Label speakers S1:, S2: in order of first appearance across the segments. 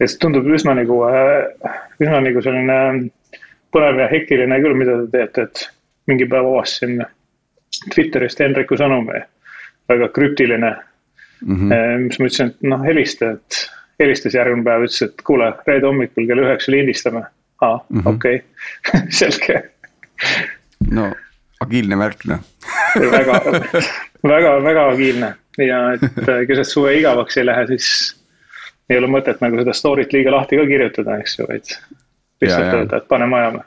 S1: ja see tundub üsna nagu, üsna nagu selline põnev ja hektiline küll, mida te teete, et mingi päev avastasin Twitterist Henriku sõnumi, väga krüptiline mm. -hmm. mis ma ütlesin, et noh, helista, et helistas järgmine päev, ütles, et kuule, reede hommikul kell üheksa lindistame. aa, mhm. okei, selge.
S2: no agiilne märk noh
S1: väga, väga, väga agiilne ja et keset suve igavaks ei lähe, siis ei ole mõtet nagu seda story't liiga lahti ka kirjutada, eks ju, vaid lihtsalt öelda, et paneme ajama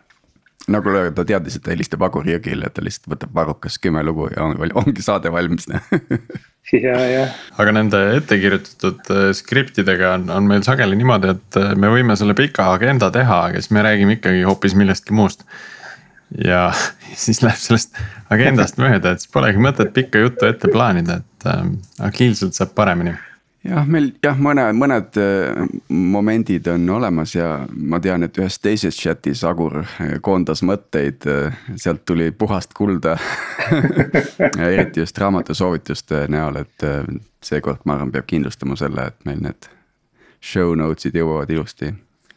S2: nagu ta teadis, et ta helistab Agur Jõgile, et ta lihtsalt võtab varrukas kümme lugu ja on, ongi saade valmis
S1: ja, ja.
S3: aga nende ettekirjutatud äh, skriptidega on, on meil sageli niimoodi, et äh, me võime selle pika agenda teha, aga siis me räägime ikkagi hoopis millestki muust. ja siis läheb sellest agendast mööda, et siis polegi mõtet pikka juttu ette plaanida, et äh, agiilselt saab paremini
S2: jah, meil jah, mõne, mõned äh, momendid on olemas ja ma tean, et ühes teises chat'is Agur äh, koondas mõtteid, äh, sealt tuli puhast kulda eriti just raamatusoovituste näol, et seekord ma arvan, peab kindlustama selle, et meil need show notes'id jõuavad ilusti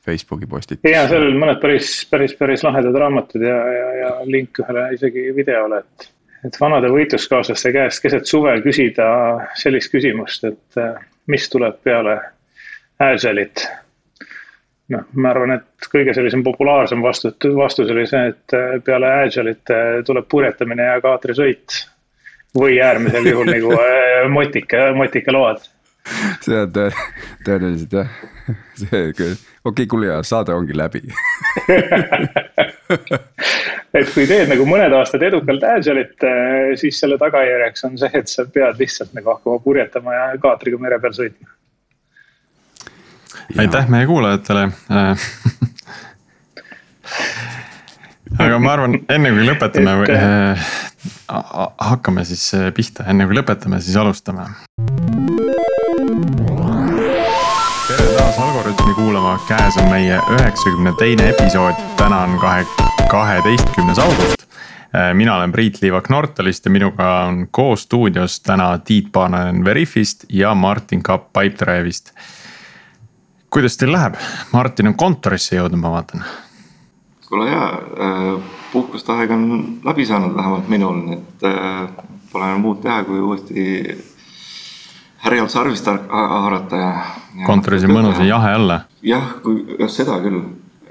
S2: Facebooki postitusesse.
S1: ja seal oli mõned päris, päris, päris lahedad raamatud ja, ja, ja link ühele isegi videole, et et vanade võitluskaaslaste käest keset suve küsida sellist küsimust, et mis tuleb peale Agile'it? noh, ma arvan, et kõige sellisem populaarsem vastus, vastus oli see, et äh, peale Agile'it äh, tuleb purjetamine ja kaatrisõit. või äärmisel juhul nagu äh, motika, motikaload.
S2: see on tõe, tõenäoliselt jah, see küll, okei okay,, kuule ja saade ongi läbi
S1: et kui teed nagu mõned aastad edukalt Agile'it, eh, siis selle tagajärjeks on see, et sa pead lihtsalt nagu hakkama purjetama ja kaatriga mere peal sõitma.
S3: aitäh meie kuulajatele. Aga ma arvan, enne kui lõpetame et... äh,, hakkame siis pihta, enne kui lõpetame, siis alustame käes on meie üheksakümne teine episood, täna on kahe, kaheteistkümnes august. Äh, mina olen Priit Liivak Nortalist ja minuga on koos stuudios täna Tiit Paananen Veriffist ja Martin Kapp Pipedrive'ist. kuidas teil läheb, Martin on kontorisse jõudnud, ma vaatan.
S4: kuule jaa, äh, puhkuste aeg on läbi saanud vähemalt minul, nii et äh, pole muud teha, kui uuesti härjal sarvist haarata ja,
S3: ja. kontoris on mõnus ja jahe olla.
S4: jah, kui jah, seda küll,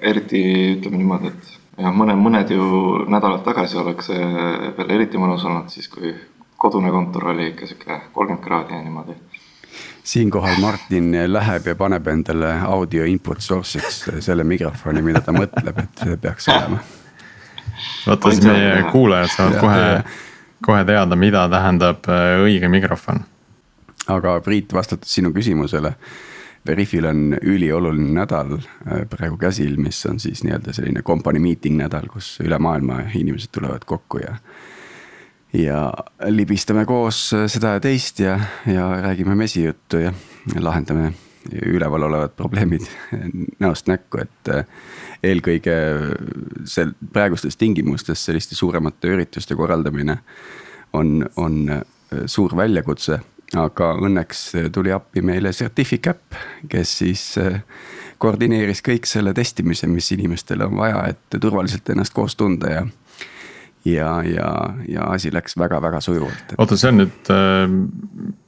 S4: eriti ütleme niimoodi, et jah, mõne, mõned ju nädalad tagasi oleks veel eriti mõnus olnud, siis kui kodune kontor oli ikka sihuke kolmkümmend kraadi ja niimoodi.
S2: siinkohal Martin läheb ja paneb endale audio input source'iks selle mikrofoni, mida ta mõtleb, et see peaks olema.
S3: vaata siis meie kuulajad saavad kohe, kohe teada, mida tähendab äh, õige mikrofon
S2: aga Priit, vastates sinu küsimusele. Veriffil on ülioluline nädal äh, praegu käsil, mis on siis nii-öelda selline company meeting nädal, kus üle maailma inimesed tulevad kokku ja. ja libistame koos seda ja teist ja, ja räägime mesijuttu ja lahendame üleval olevad probleemid näost näkku, et äh, eelkõige sel praegustes tingimustes selliste suuremate ürituste korraldamine on, on äh, suur väljakutse aga õnneks tuli appi meile Certificap, kes siis eh, koordineeris kõik selle testimise, mis inimestel on vaja, et turvaliselt ennast koos tunda ja. ja, ja, ja asi läks väga-väga sujuvalt.
S3: oota, see on nüüd äh,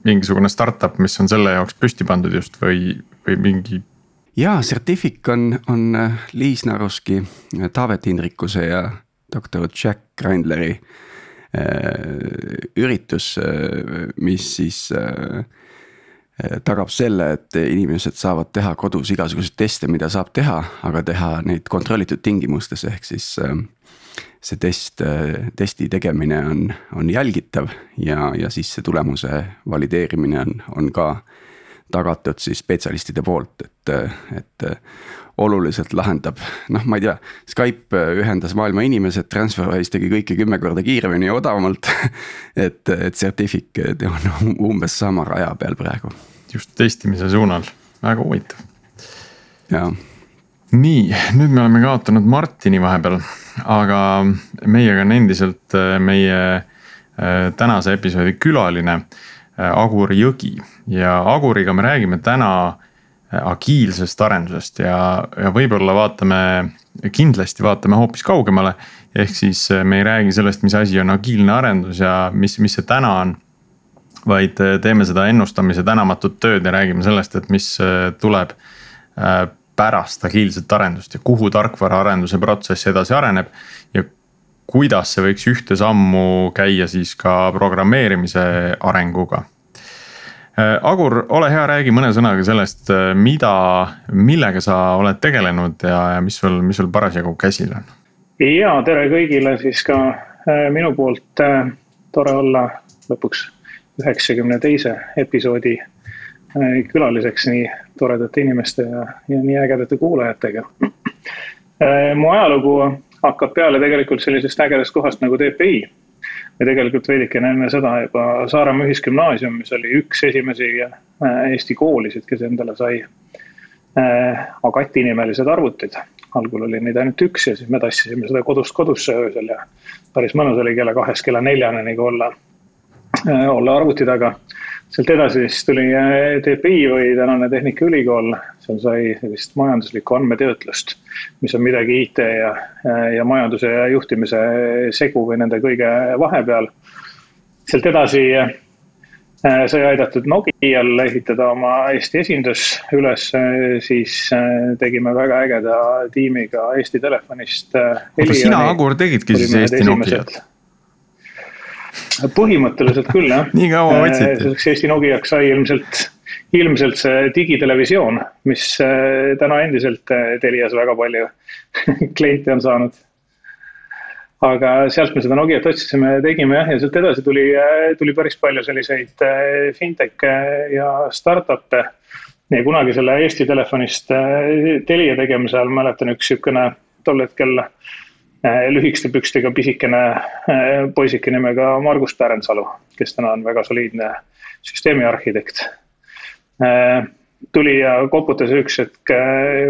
S3: mingisugune startup, mis on selle jaoks püsti pandud just või, või mingi?
S2: jaa, Certific on, on Liis Naruski, Taavet Hindrikuse ja doktor Jack Grindleri Äh, üritus, äh, mis siis äh, tagab selle, et inimesed saavad teha kodus igasuguseid teste, mida saab teha, aga teha neid kontrollitud tingimustes, ehk siis see test, testi tegemine on, on jälgitav ja, ja siis see tulemuse valideerimine on, on ka tagatud siis spetsialistide poolt, et, et oluliselt lahendab, noh, ma ei tea, Skype ühendas maailma inimesed, TransferWise tegi kõike kümme korda kiiremini ja odavamalt et, et Certific on umbes sama raja peal praegu.
S3: just testimise suunal, väga huvitav.
S2: jaa.
S3: nii, nüüd me oleme kaotanud Martini vahepeal, aga meiega on endiselt äh, meie äh, tänase episoodi külaline äh, Agur Jõgi ja Aguriga me räägime täna agiilsest arendusest ja, ja võib-olla vaatame, kindlasti vaatame hoopis kaugemale. ehk siis me ei räägi sellest, mis asi on agiilne arendus ja mis, mis see täna on. vaid teeme seda ennustamise tänamatut tööd ja räägime sellest, et mis tuleb pärast agiilset arendust ja kuhu tarkvaraarenduse protsess edasi areneb. ja kuidas see võiks ühte sammu käia siis ka programmeerimise arenguga. Äh, Agur, ole hea, räägi mõne sõnaga sellest, äh, mida, millega sa oled tegelenud ja, ja mis sul, mis sul parasjagu käsil on?
S1: ja tere kõigile siis ka äh, minu poolt, tore olla lõpuks üheksakümne teise episoodi külaliseks nii toredate inimeste ja, ja nii ägedate kuulajatega. mu ajalugu hakkab peale tegelikult sellisest ägedast kohast nagu TPI. ja tegelikult veidikene enne seda juba Saaremaa Ühisgümnaasium, mis oli üks esimesi äh, Eesti koolisid, kes endale sai äh, Agati nimelised arvutid. algul oli neid ainult üks ja siis me tassisime seda kodust kodusse öösel ja päris mõnus oli kella kahest kella neljani nagu olla, äh, olla arvuti taga sealt edasi siis tuli TPI või tänane Tehnikaülikool, seal sai sellist majanduslikku andmetöötlust, mis on midagi IT ja, ja majanduse ja juhtimise segu või nende kõige vahepeal. sealt edasi äh, sai aidatud Nokial ehitada oma Eesti esindus üles, siis äh, tegime väga ägeda tiimiga Eesti Telefonist.
S3: oota, sina, Agur, tegidki siis Eesti Nokiat?
S1: põhimõtteliselt küll jah.
S3: nii kaua äh, otsiti.
S1: selleks Eesti Nokiaks sai ilmselt, ilmselt see digitelevisioon, mis äh, täna endiselt äh, Telias väga palju kliente on saanud. aga sealt me seda Nokiat otsisime tegime jah, ja sealt edasi tuli, tuli päris palju selliseid fintech'e ja startup'e. ja kunagi selle Eesti Telefonist Telia tegemise ajal mäletan üks sihukene tol hetkel Äh, lühikeste pükstega pisikene äh, poisike nimega Margus Pärnsalu, kes täna on väga soliidne süsteemiarhitekt. Äh, tuli ja koputas üks hetk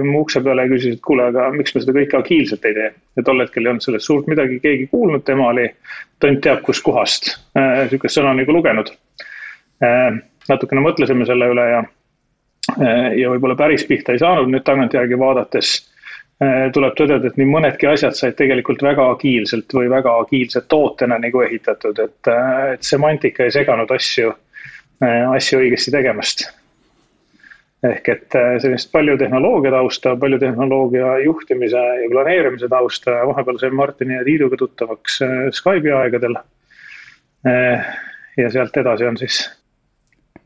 S1: mu ukse peale ja küsis, et kuule, aga miks me seda kõike agiilselt ei tee. ja tol hetkel ei olnud sellest suurt midagi keegi kuulnud, tema oli tont teab kuskohast sihukest sõna nagu lugenud. natukene mõtlesime selle üle ja, ja võib-olla päris pihta ei saanud nüüd tagantjärgi vaadates Äh, tuleb tõdeda, et nii mõnedki asjad said tegelikult väga agiilselt või väga agiilse tootena nagu ehitatud, et, äh, et semantika ei seganud asju, äh, asju õigesti tegemast. Ehk et sellist palju tehnoloogia tausta, palju tehnoloogia juhtimise ja planeerimise tausta, vahepeal sain Martini ja Tiiduga tuttavaks Skype'i aegadel. ja sealt edasi on siis.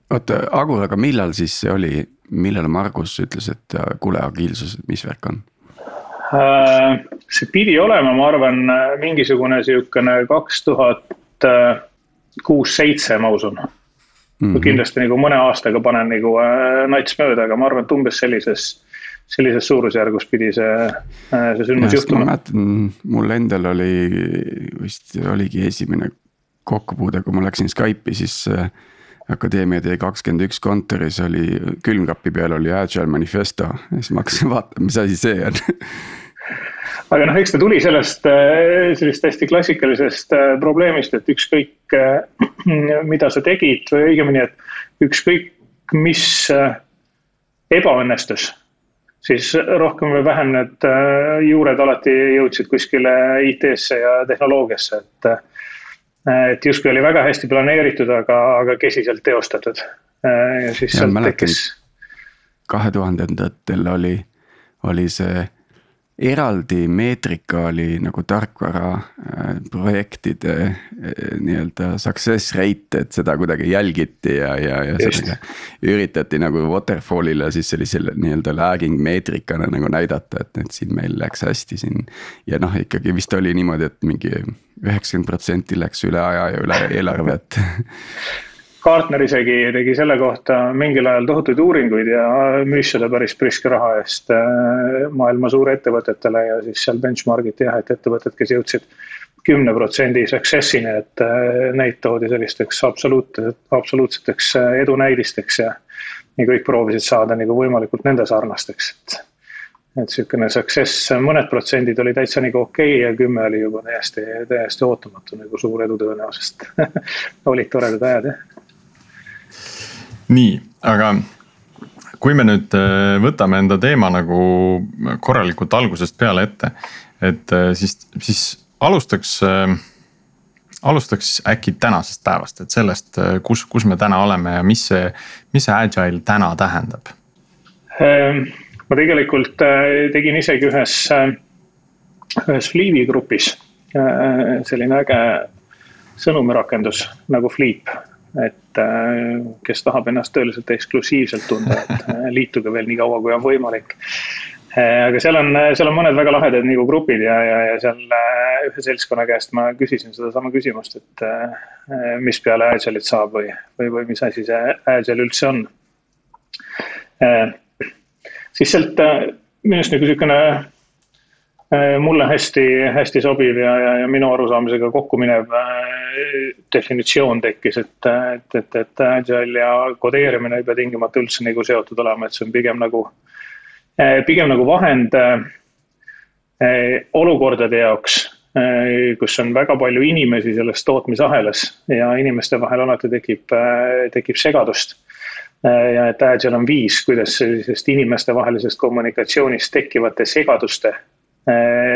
S2: oota, Agur, aga millal siis see oli, millal Margus ütles, et kuule, agiilsus, mis värk on?
S1: Äh, see pidi olema, ma arvan, mingisugune sihukene kaks tuhat kuus, seitse, ma usun mm. -hmm. kindlasti nagu mõne aastaga panen nagu äh, nats mööda, aga ma arvan, et umbes sellises, sellises suurusjärgus pidi see, äh, see sündmus juhtuma.
S2: ma mäletan, mul endal oli vist oligi esimene kokkupuude, kui ma läksin Skype'i, siis Akadeemia tee kakskümmend üks kontoris oli külmkapi peal oli Agile manifesto ja siis ma hakkasin vaatama, mis asi see on
S1: aga noh, eks ta tuli sellest, äh, sellisest hästi klassikalisest äh, probleemist, et ükskõik, äh, mida sa tegid või õigemini, et ükskõik, mis ebaõnnestus, siis rohkem või vähem need juured alati jõudsid kuskile IT-sse ja tehnoloogiasse, et. et justkui oli väga hästi planeeritud, aga, aga kesiselt teostatud ja siis ja, sealt tekkis.
S2: kahe tuhandendatel oli, oli see eraldi meetrika oli nagu tarkvara äh, projektide äh, nii-öelda success rate, et seda kuidagi jälgiti ja, ja, ja sellega üritati nagu waterfall'ile siis sellisele nii-öelda lagging meetrikana nagu näidata, et, et siin meil läks hästi siin. ja noh, ikkagi vist oli niimoodi, et mingi üheksakümmend protsenti läks üle aja ja üle eelarve, et
S1: Gartner isegi tegi selle kohta mingil ajal tohutuid uuringuid ja müüs seda päris priske raha eest äh, maailma suurettevõtetele ja siis seal benchmark iti jah, et ettevõtted, kes jõudsid kümne protsendi success'ini, et äh, neid toodi sellisteks absoluut, absoluutseteks äh, edunäidisteks ja. ja kõik proovisid saada nagu võimalikult nende sarnasteks, et. et sihukene success, mõned protsendid oli täitsa nagu okei okay ja kümme oli juba täiesti, täiesti ootamatu nagu suur edu tõenäoliselt olid toredad ajad jah
S3: nii, aga kui me nüüd võtame enda teema nagu korralikult algusest peale ette, et siis, siis alustaks alustaks siis äkki tänasest päevast, et sellest, kus, kus me täna oleme ja mis see, mis see agile täna tähendab?
S1: Ehm, ma tegelikult tegin isegi ühes, ühes Fleevi grupis selline äge sõnumirakendus nagu Fleep. Et äh, kes tahab ennast tõeliselt eksklusiivselt tunda, et äh, liituge veel nii kaua, kui on võimalik. Äh, aga seal on, seal on mõned väga lahedad nagu grupid ja, ja, ja seal ühe seltskonna käest ma küsisin sedasama küsimust, et mis peale Agile'it saab või, või, või mis asi see Agile üldse on. siis sealt minu arust nagu sihukene mulle hästi, hästi sobiv ja, ja, ja minu arusaamisega kokku minev äh, definitsioon tekkis, et, et, et, et agile ja kodeerimine ei pea tingimata üldse nagu seotud olema, et see on pigem nagu, äh, pigem nagu vahend olukordade jaoks, kus on väga palju inimesi selles tootmisahelas ja inimeste vahel alati tekib, tekib segadust. Ja et Agile on viis, kuidas sellisest inimestevahelisest kommunikatsioonist tekkivate segaduste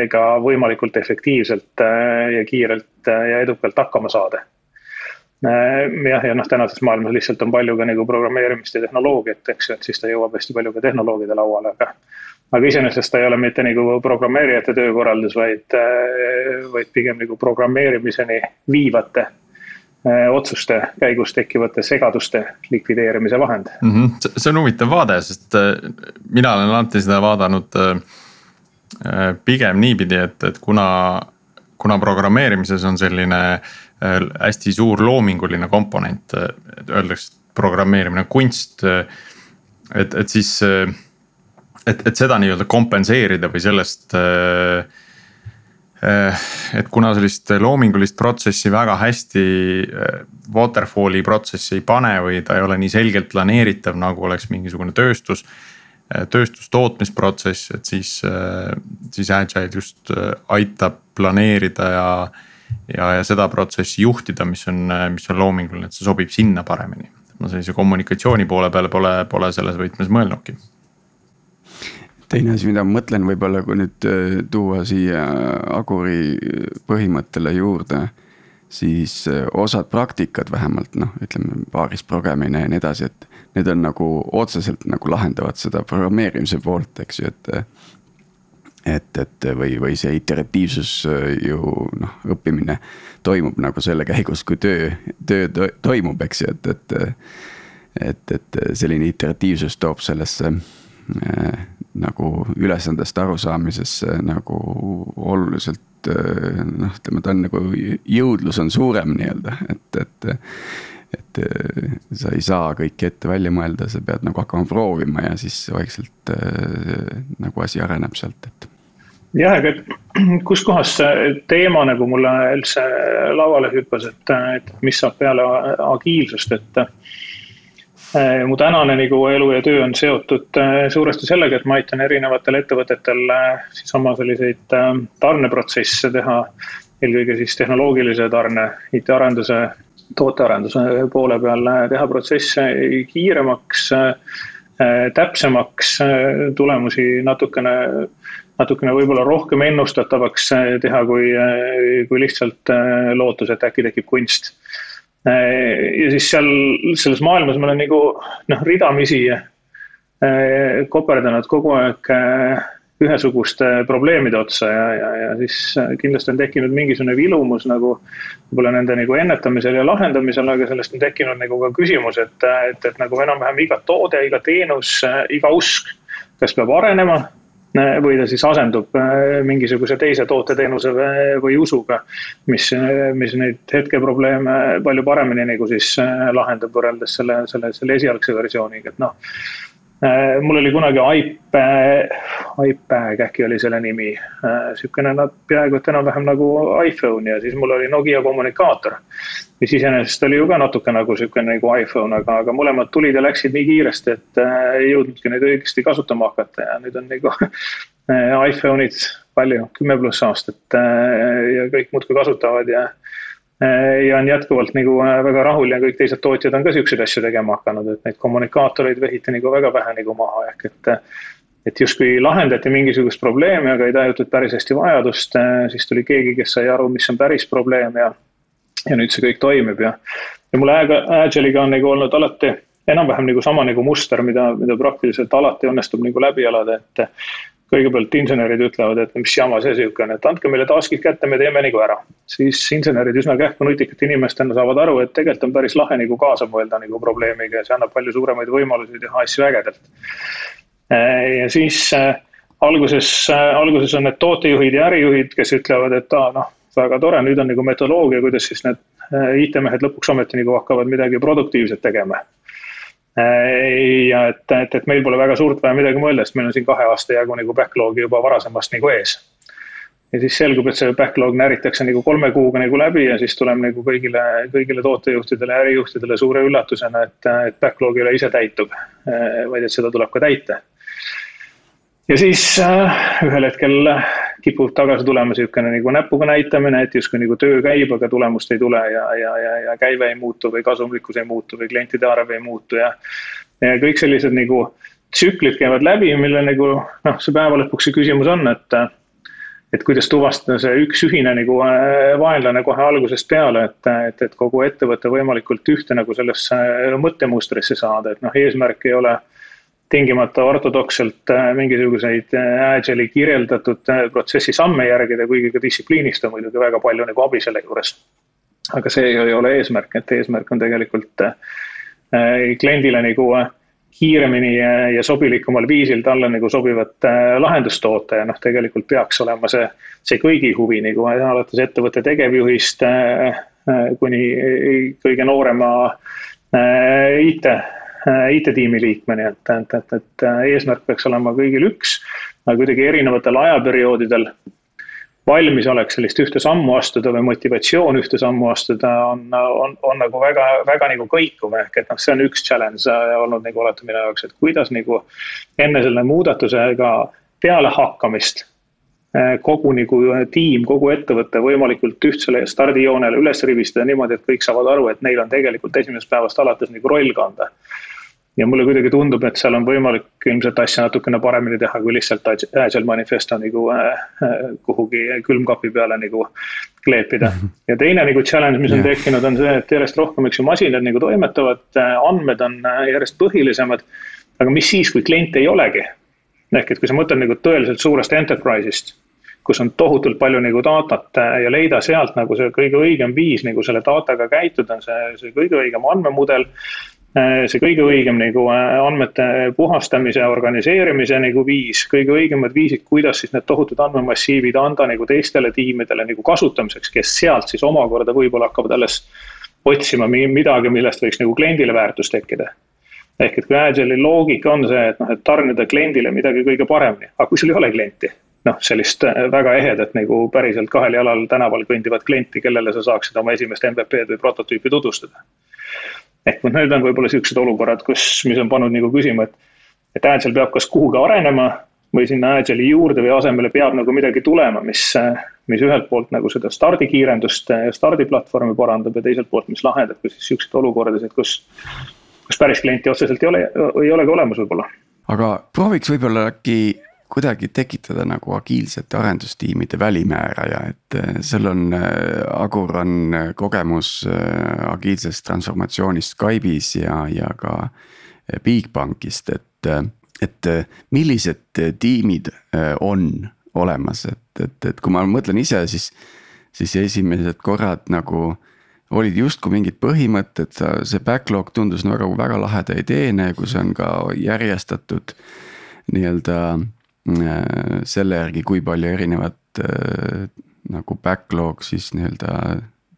S1: ka võimalikult efektiivselt eh, ja kiirelt eh, ja edukalt hakkama saada. jah, ja noh, tänases maailmas lihtsalt on palju ka nagu programmeerimist ja tehnoloogiat, eks ju, et siis ta jõuab hästi palju ka tehnoloogide lauale, aga. aga iseenesest ta ei ole mitte nagu programmeerijate töökorraldus, vaid, vaid pigem nagu programmeerimiseni viivate otsuste käigus tekkivate segaduste likvideerimise vahend
S3: mm. -hmm. see on huvitav vaade, sest mina olen alati seda vaadanud Äh, pigem niipidi, et, et kuna, kuna programmeerimises on selline äh, hästi suur loominguline komponent, et öeldakse, et programmeerimine on kunst. et, et siis, et, et seda nii-öelda kompenseerida või sellest et kuna sellist loomingulist protsessi väga hästi waterfall'i protsessi ei pane või ta ei ole nii selgelt planeeritav, nagu oleks mingisugune tööstus Äh, tööstustootmisprotsess, et siis, äh, siis agile just äh, aitab planeerida ja. ja, ja seda protsessi juhtida, mis on, mis on loominguline, et see sobib sinna paremini. ma sellise kommunikatsiooni poole peale pole, pole selles võtmes mõelnudki
S2: teine asi, mida ma mõtlen, võib-olla kui nüüd tuua siia Aguri põhimõttele juurde siis osad praktikad vähemalt noh, ütleme paaris progemine ja nii edasi, et need on nagu otseselt nagu lahendavad seda programmeerimise poolt, eks ju, et. et, et või, või see iteratiivsus äh, ju noh, õppimine toimub nagu selle käigus, kui töö, töö toimub, eks ju, et, et. et, et selline iteratiivsus toob sellesse äh, nagu ülesandest arusaamisesse nagu oluliselt äh, noh, ütleme, ta on nagu jõudlus on suurem nii-öelda, et, et et äh, sa ei saa kõike ette välja mõelda, sa pead nagu hakkama proovima ja siis vaikselt äh, nagu asi areneb sealt, et.
S1: jah, aga kuskohast see teema nagu mulle üldse lauale hüppas, et, et mis saab peale agiilsust, et äh, mu tänane nagu elu ja töö on seotud suuresti sellega, et ma aitan erinevatel ettevõtetel siis oma selliseid tarneprotsesse teha. eelkõige siis tehnoloogilise tarne, IT-arenduse tootearenduse poole peal teha protsesse kiiremaks, täpsemaks, tulemusi natukene, natukene võib-olla rohkem ennustatavaks teha, kui, kui lihtsalt lootus, et äkki tekib kunst. ja siis seal selles maailmas ma olen nagu noh, ridamisi koperdanud kogu aeg ühesuguste probleemide otsa ja, ja, ja siis äh, kindlasti on tekkinud mingisugune vilumus nagu võib-olla nende nagu ennetamisel ja lahendamisel, aga sellest on tekkinud nagu ka küsimus, et, et, et nagu enam-vähem iga toode, iga teenus, äh, iga usk, kas peab arenema äh, või ta siis asendub mingisuguse teise toote-teenuse või usuga, mis, mis neid hetkeprobleeme palju paremini nagu siis lahendab võrreldes selle, selle, selle esialgse versiooniga, et noh mul oli kunagi iPad, iPad äkki oli selle nimi, äh, sihukene nad peaaegu et enam-vähem nagu iPhone ja siis mul oli Nokia kommunikaator. mis iseenesest oli ju ka natuke nagu sihukene nagu iPhone, aga, aga mõlemad tulid ja läksid nii kiiresti, et äh, ei jõudnudki neid õigesti kasutama hakata ja nüüd on nagu iPhone'id palju, kümme pluss aastat ja kõik muudkui kasutavad ja ja on jätkuvalt nagu väga rahul ja kõik teised tootjad on ka siukseid asju tegema hakanud, et neid kommunikaatoreid vehiti nagu väga vähe nagu maha, ehk et et justkui lahendati mingisugust probleemi, aga ei tajutud päris hästi vajadust, siis tuli keegi, kes sai aru, mis on päris probleem ja ja nüüd see kõik toimib ja, ja mul Agile'iga on nagu olnud alati enam-vähem nagu sama nagu muster, mida, mida praktiliselt alati õnnestub nagu läbi elada, et kõigepealt insenerid ütlevad, et mis jama see sihuke on, et andke meile task'id kätte, me teeme nagu ära. siis insenerid üsna kähku nutikate inimestena saavad aru, et tegelikult on päris lahe nagu kaasa mõelda nagu probleemiga ja see annab palju suuremaid võimalusi teha asju ägedalt. ja siis äh, alguses äh,, alguses on need tootejuhid ja ärijuhid, kes ütlevad, et aa noh, väga tore, nüüd on nagu metodoloogia, kuidas siis need äh, IT-mehed lõpuks ometi nagu hakkavad midagi produktiivset tegema Äh, ja et, et, et meil pole väga suurt vaja midagi mõelda, sest meil on siin kahe aasta jagu nagu backlog'i juba varasemast nagu ees. ja siis selgub, et see backlog näritakse nagu kolme kuuga nagu läbi ja siis tuleb nagu kõigile, kõigile tootejuhtidele ja ärijuhtidele suure üllatusena, et, et backlog ei ole ise täitub, äh, vaid et seda tuleb ka täita ja siis äh, ühel hetkel kipub tagasi tulema niisugune nagu näpuga näitamine, et justkui nagu töö käib, aga tulemust ei tule ja, ja, ja, ja käive ei muutu või kasumlikkus ei muutu või klientide arv ei muutu ja. ja kõik sellised nagu tsüklid käivad läbi, mille nagu noh, see päeva lõpuks see küsimus on, et. et kuidas tuvastada see üks ühine nagu äh, vaenlane kohe algusest peale, et, et, et kogu ettevõte võimalikult ühte nagu sellesse mõttemustrisse saada, et noh, eesmärk ei ole tingimata ortodokselt äh, mingisuguseid äh, Agile'i kirjeldatud äh, protsessi samme järgida, kuigi ka distsipliinist on muidugi väga palju nagu abi selle juures. aga see ei ole eesmärk, et eesmärk on tegelikult kliendile nagu kiiremini ja sobilikumal viisil talle nagu sobivat lahendust toota ja noh, tegelikult peaks olema see, see kõigi huvi nagu alates ettevõtte tegevjuhist kuni kõige noorema IT Äh, IT-tiimi liikmeni, et, et, et, et äh, eesmärk peaks olema kõigil üks, aga kuidagi erinevatel ajaperioodidel valmisolek sellist ühte sammu astuda või motivatsioon ühte sammu astuda on, on, on nagu väga, väga nagu kõikuv, ehk et noh, see on üks challenge olnud nagu alati minu jaoks, et kuidas nagu enne selle muudatusega pealehakkamist äh, kogu nagu tiim, kogu ettevõte võimalikult ühtsele stardijoonele üles ribistada niimoodi, et kõik saavad aru, et neil on tegelikult esimesest päevast alates nagu roll kanda ja mulle kuidagi tundub, et seal on võimalik ilmselt asja natukene paremini teha, kui lihtsalt Agile manifesto nagu äh, äh, kuhugi külmkapi peale nagu kleepida. Mhm. ja teine nagu challenge, mis on yeah. tekkinud, on see, et järjest rohkem, eks ju, masinad nagu toimetavad, äh, andmed on järjest põhilisemad. aga mis siis, kui kliente ei olegi? ehk et kui sa mõtled nagu tõeliselt suurest enterprise'ist, kus on tohutult palju nagu datat ja leida sealt nagu see kõige õigem viis nagu selle dataga käituda, on see, see kõige õigem andmemudel see kõige õigem nagu äh, andmete puhastamise organiseerimise nagu viis, kõige õigemad viisid, kuidas siis need tohutud andmemassiivid anda nagu teistele tiimidele nagu kasutamiseks, kes sealt siis omakorda võib-olla hakkavad alles otsima midagi, millest võiks nagu kliendile väärtus tekkida. ehk et kui Agile'i loogika on see, et noh, et tarnida kliendile midagi kõige paremini, aga kui sul ei ole klienti noh, sellist äh, väga ehedat nagu päriselt kahel jalal tänaval kõndivat klienti, kellele sa saaksid oma esimest MVP-d või prototüüpi tutvustada ehk noh, need on võib-olla siuksed olukorrad, kus, mis on pannud nagu küsima, et, et Agile peab kas kuhugi arenema või sinna Agile'i juurde või asemele peab nagu midagi tulema, mis, mis ühelt poolt nagu seda stardikiirendust ja stardiplatvormi parandab ja teiselt poolt, mis lahendab ka siis siukseid olukordasid, kus, kus päris klienti otseselt ei ole, ei olegi olemas võib-olla.
S2: aga prooviks võib-olla äkki kuidagi tekitada nagu agiilsete arendustiimide välimääraja, et äh, sul on, äh, Agur on äh, kogemus agiilsest transformatsioonist Skype'is ja, ja ka Bigbankist, et, et millised tiimid on olemas, et, et, et kui ma mõtlen ise, siis, siis esimesed korrad nagu olid justkui mingid põhimõtted, see backlog tundus nagu väga laheda ideena ja kui see on ka järjestatud nii-öelda selle järgi, kui palju erinevat äh, nagu backlog siis nii-öelda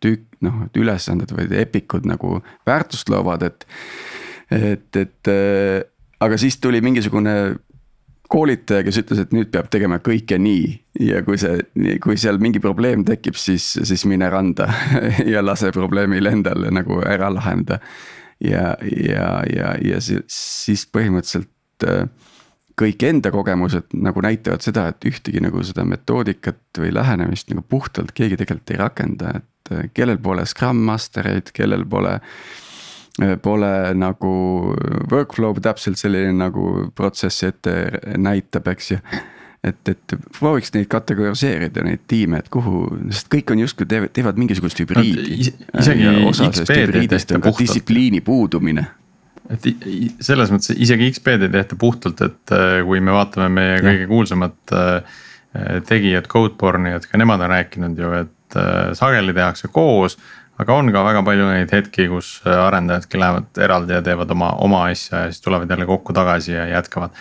S2: tükk, noh, et ülesanded või epikud nagu väärtust loovad, et. et, et äh, aga siis tuli mingisugune koolitaja, kes ütles, et nüüd peab tegema kõike nii ja kui see, kui seal mingi probleem tekib, siis, siis mine randa ja lase probleemil endal nagu ära lahendada. ja, ja, ja, ja siis põhimõtteliselt kõik enda kogemused nagu näitavad seda, et ühtegi nagu seda metoodikat või lähenemist nagu puhtalt keegi tegelikult ei rakenda, et. et kellel pole Scrum Mastereid, kellel pole Pole nagu workflow täpselt selline nagu protsessi ette näitab, eks ju et, et prooviks neid kategoriseerida, neid tiime, et kuhu, sest kõik on justkui teevad, teevad mingisugust hübriidi.
S3: isegi XP-d ei tehta puhtalt.
S2: distsipliini puudumine
S3: et selles mõttes isegi XP-d ei tehta puhtalt, et äh, kui me vaatame meie ja. kõige kuulsamat äh, tegijat, Codeborne'i, et ka nemad on rääkinud ju, et äh, sageli tehakse koos. aga on ka väga palju neid hetki, kus arendajadki lähevad eraldi ja teevad oma, oma asja ja siis tulevad jälle kokku tagasi ja jätkavad.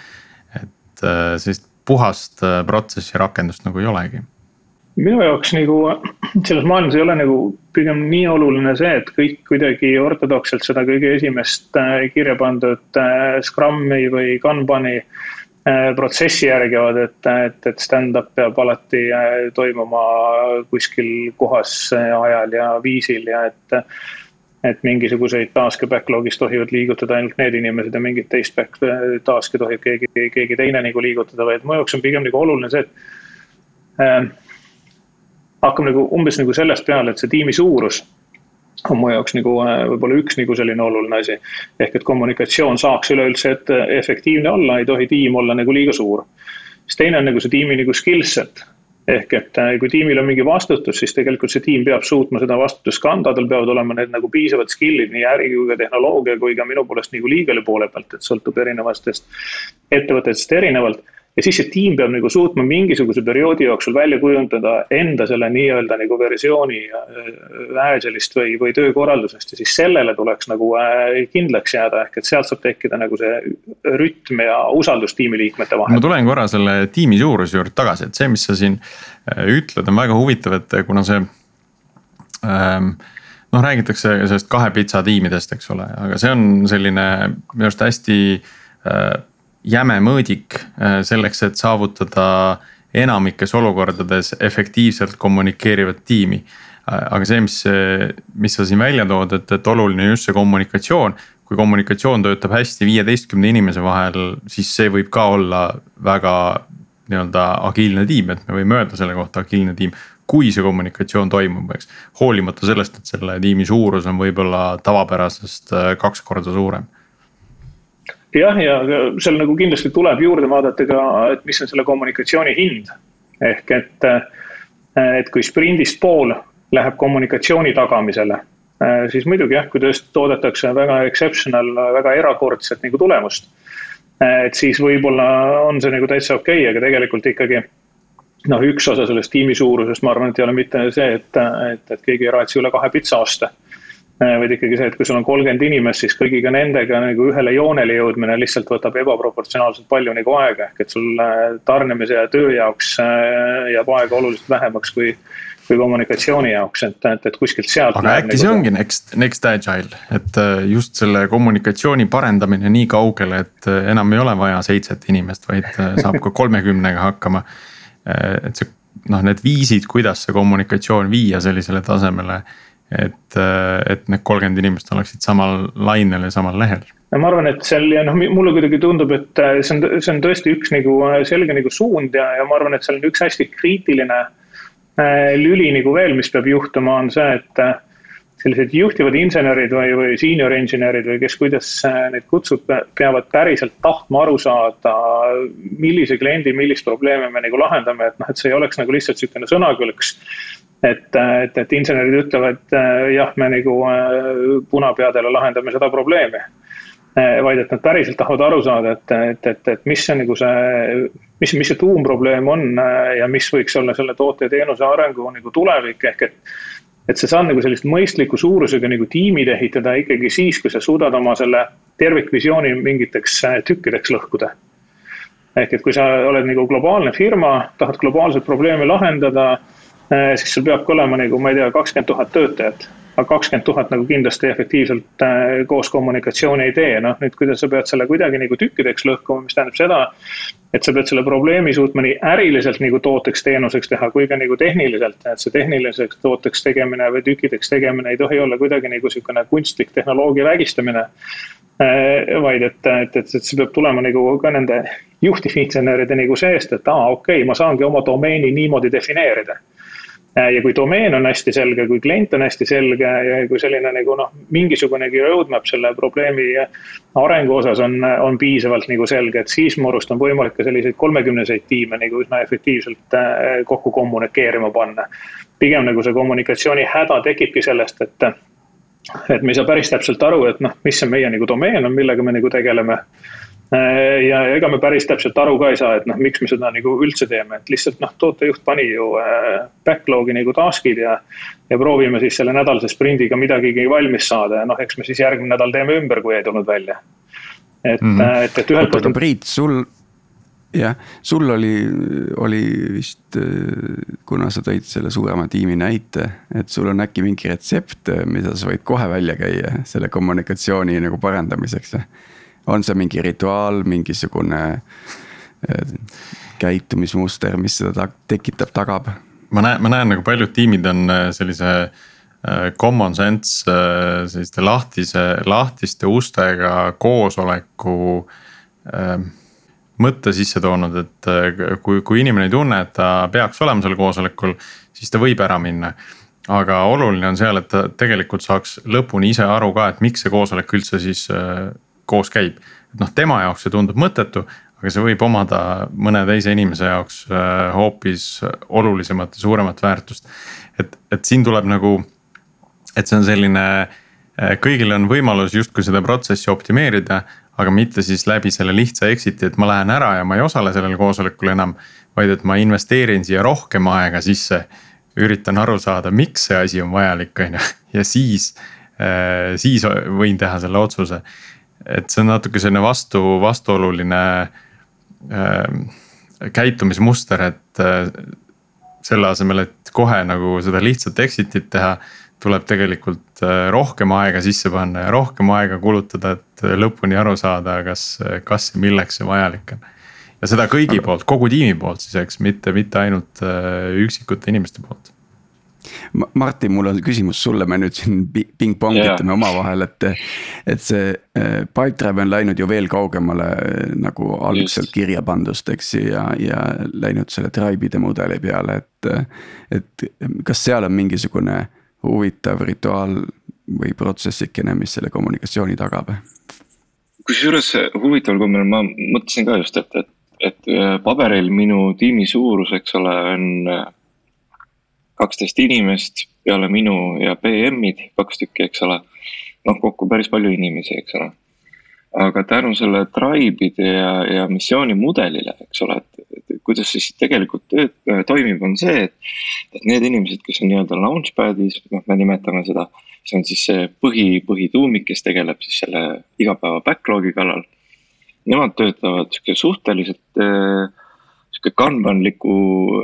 S3: et sellist puhast protsessi rakendust nagu ei olegi
S1: minu jaoks nagu selles maailmas ei ole nagu pigem nii oluline see, et kõik kuidagi ortodokselt seda kõige esimest äh, kirja pandud äh, Scrumi või Kanbani äh, protsessi järgivad, et, et, et stand-up peab alati toimuma kuskil kohas, ajal ja viisil ja et et mingisuguseid task'e backlog'is tohivad liigutada ainult need inimesed ja mingit teist back, task'i tohib keegi, keegi teine nagu liigutada, vaid mu jaoks on pigem nagu oluline see, et hakkab nagu umbes nagu sellest peale, et see tiimi suurus on mu jaoks nagu äh, võib-olla üks nagu selline oluline asi. ehk et kommunikatsioon saaks üleüldse ette efektiivne olla, ei tohi tiim olla nagu liiga suur. siis teine on nagu see tiimi nagu skill set. ehk et äh, kui tiimil on mingi vastutus, siis tegelikult see tiim peab suutma seda vastutust kanda, tal peavad olema need nagu piisavad skill'id nii äri kui ka tehnoloogia kui ka minu poolest nagu legal'i poole pealt, et sõltub erinevatest ettevõtetest erinevalt ja siis see tiim peab nagu suutma mingisuguse perioodi jooksul välja kujundada enda selle nii-öelda nagu versiooni äh, Agile'ist või, või töökorraldusest. Ja siis sellele tuleks nagu äh, kindlaks jääda, ehk et sealt saab tekkida nagu see rütm ja usaldus tiimiliikmete vahel.
S3: ma tulen korra selle tiimi suuruse juurde tagasi, et see, mis sa siin äh, ütled, on väga huvitav, et kuna see ähm, noh, räägitakse sellest kahe pitsa tiimidest, eks ole, aga see on selline minu arust hästi äh, jäme mõõdik äh, selleks, et saavutada enamikes olukordades efektiivselt kommunikeerivat tiimi. Äh, aga see, mis, mis sa siin välja tood, et, et oluline just see kommunikatsioon. kui kommunikatsioon töötab hästi viieteistkümne inimese vahel, siis see võib ka olla väga nii-öelda agiilne tiim, et me võime öelda selle kohta agiilne tiim kui see kommunikatsioon toimub, eks. hoolimata sellest, et selle tiimi suurus on võib-olla tavapärasest äh, kaks korda suurem
S1: jah, ja seal nagu kindlasti tuleb juurde vaadata ka, et mis on selle kommunikatsiooni hind. ehk et, et kui sprindist pool läheb kommunikatsiooni tagamisele, siis muidugi jah, kui tõesti toodetakse väga exceptional, väga erakordset nagu tulemust. et siis võib-olla on see nagu täitsa okei okay,, aga tegelikult ikkagi noh, üks osa sellest tiimi suurusest, ma arvan, et ei ole mitte see, et, et, et keegi ei raatsi üle kahe pitsa osta vaid ikkagi see, et kui sul on kolmkümmend inimest, siis kõigiga nendega nagu ühele joonele jõudmine lihtsalt võtab ebaproportsionaalselt palju nagu aega, ehk et sul äh, tarnimise ja töö jaoks äh, jääb aega oluliselt vähemaks kui kui kommunikatsiooni jaoks, et, et, et kuskilt sealt.
S3: aga äkki nagu see ongi next, next agile, et just selle kommunikatsiooni parendamine nii kaugele, et enam ei ole vaja seitset inimest, vaid saab ka kolmekümnega hakkama. et see noh, need viisid, kuidas see kommunikatsioon viia sellisele tasemele et, et need kolmkümmend inimest oleksid samal lainel ja samal lehel.
S1: Ja ma arvan, et seal ja noh, mulle kuidagi tundub, et äh, see on, see on tõesti üks nagu äh, selge nagu suund ja, ja ma arvan, et seal on üks hästi kriitiline äh, lüli nagu veel, mis peab juhtuma, on see, et sellised juhtivad insenerid või, või senior engineer'id või kes, kuidas neid kutsub, peavad päriselt tahtma aru saada, millise kliendi, millist probleemi me nagu lahendame, et noh, et see ei oleks nagu lihtsalt niisugune sõnakõlks et, et, et insenerid ütlevad äh, jah, me nagu äh, punapeadele lahendame seda probleemi. Äh, vaid et nad päriselt tahavad aru saada, et, et, et, et mis see nagu see, mis, mis see tuumprobleem on ja mis võiks olla selle toote ja teenuse arengu nagu tulevik, ehk et et sa saad nagu sellist mõistliku suurusega nagu tiimid ehitada ikkagi siis, kui sa suudad oma selle tervikvisiooni mingiteks tükkideks lõhkuda. ehk et kui sa oled nagu globaalne firma, tahad globaalseid probleeme lahendada Äh, siis sul peabki olema nagu, ma ei tea, kakskümmend tuhat töötajat. aga kakskümmend tuhat nagu kindlasti efektiivselt äh, koos kommunikatsiooni ei tee, noh nüüd, kuidas sa pead selle kuidagi nagu tükkideks lõhkuma, mis tähendab seda. et sa pead selle probleemi suutma nii äriliselt nagu tooteks, teenuseks teha, kui ka nagu tehniliselt, et see tehniliseks tooteks tegemine või tükkideks tegemine ei tohi olla kuidagi nagu sihukene kunstlik tehnoloogia vägistamine äh, vaid et, et, et, et see peab tulema nagu ka nende juhtivinseneride nagu seest, et aa, okei okay,, ma saangi oma domeeni niimoodi defineerida ja kui domeen on hästi selge, kui klient on hästi selge ja kui selline nagu noh, mingisugunegi roadmap selle probleemi arengu osas on, on piisavalt nagu selge, et siis mu arust on võimalik ka selliseid kolmekümneseid tiime nagu üsna efektiivselt kokku kommunikeerima panna. pigem nagu see kommunikatsiooni häda tekibki sellest, et et me ei saa päris täpselt aru, et noh, mis see meie nagu domeen on, millega me nagu tegeleme. Äh, ja ega me päris täpselt aru ka ei saa, et noh, miks me seda nagu üldse teeme, et lihtsalt noh, tootejuht pani ju äh, backlog'i nagu task'id ja. ja proovime siis selle nädalase sprindiga midagigi valmis saada ja noh, eks me siis järgmine nädal teeme ümber, kui ei tulnud välja. et mm, -hmm. et, et ühelt
S2: poolt. Priit, sul jah, sul oli, oli vist, kuna sa tõid selle suurema tiimi näite, et sul on äkki mingi retsept, mida sa võid kohe välja käia selle kommunikatsiooni nagu parandamiseks. On see mingi rituaal, mingisugune äh, käitumismuster, mis seda tekitab, tagab?
S3: ma näen, ma näen nagu paljud tiimid on äh, sellise äh, common sense selliste lahtise, lahtiste ustega koosoleku äh, mõtte sisse toonud, et kui, kui inimene ei tunne, et ta peaks olema seal koosolekul, siis ta võib ära minna. aga oluline on seal, et ta tegelikult saaks lõpuni ise aru ka, et miks see koosolek üldse siis koos käib. noh, tema jaoks see tundub mõttetu, aga see võib omada mõne teise inimese jaoks äh, hoopis olulisemat ja suuremat väärtust. et, et siin tuleb nagu, et see on selline kõigil on võimalus justkui seda protsessi optimeerida, aga mitte siis läbi selle lihtsa exit'i, et ma lähen ära ja ma ei osale sellel koosolekul enam. vaid et ma investeerin siia rohkem aega sisse, üritan aru saada, miks see asi on vajalik, on ju, ja siis, äh, siis võin teha selle otsuse. Et see on natuke selline vastu, vastuoluline äh, käitumismuster, et äh, selle asemel, et kohe nagu seda lihtsat exit'it teha tuleb tegelikult äh, rohkem aega sisse panna ja rohkem aega kulutada, et lõpuni aru saada, kas, kas ja milleks see vajalik on. ja seda kõigi poolt, kogu tiimi poolt siis, eks, mitte, mitte ainult äh, üksikute inimeste poolt.
S2: Martin, mul on küsimus sulle, me nüüd siin pingpong yeah. omavahel, et. et see Pipedrive on läinud ju veel kaugemale nagu algselt kirja pandust, eks ja, ja läinud selle tribe'ide mudeli peale, et. et kas seal on mingisugune huvitav rituaal või protsessikene, mis selle kommunikatsiooni tagab.
S4: kusjuures huvitaval kombel ma mõtlesin ka just, et, et, et äh, paberil minu tiimi suurus, eks ole, on kaksteist inimest peale minu ja PM-id, kaks tükki, eks ole. noh, kokku päris palju inimesi, eks ole aga tänu selle tribe'ide ja, ja missiooni mudelile, eks ole, et, et kuidas siis tegelikult tööd, toimib, on see, et. et need inimesed, kes on nii-öelda launchpad'is, noh, me nimetame seda, see on siis see põhi, põhituumik, kes tegeleb siis selle igapäeva backlog'i kallal. Nemad töötavad sihuke suhteliselt äh, sihuke kanbanliku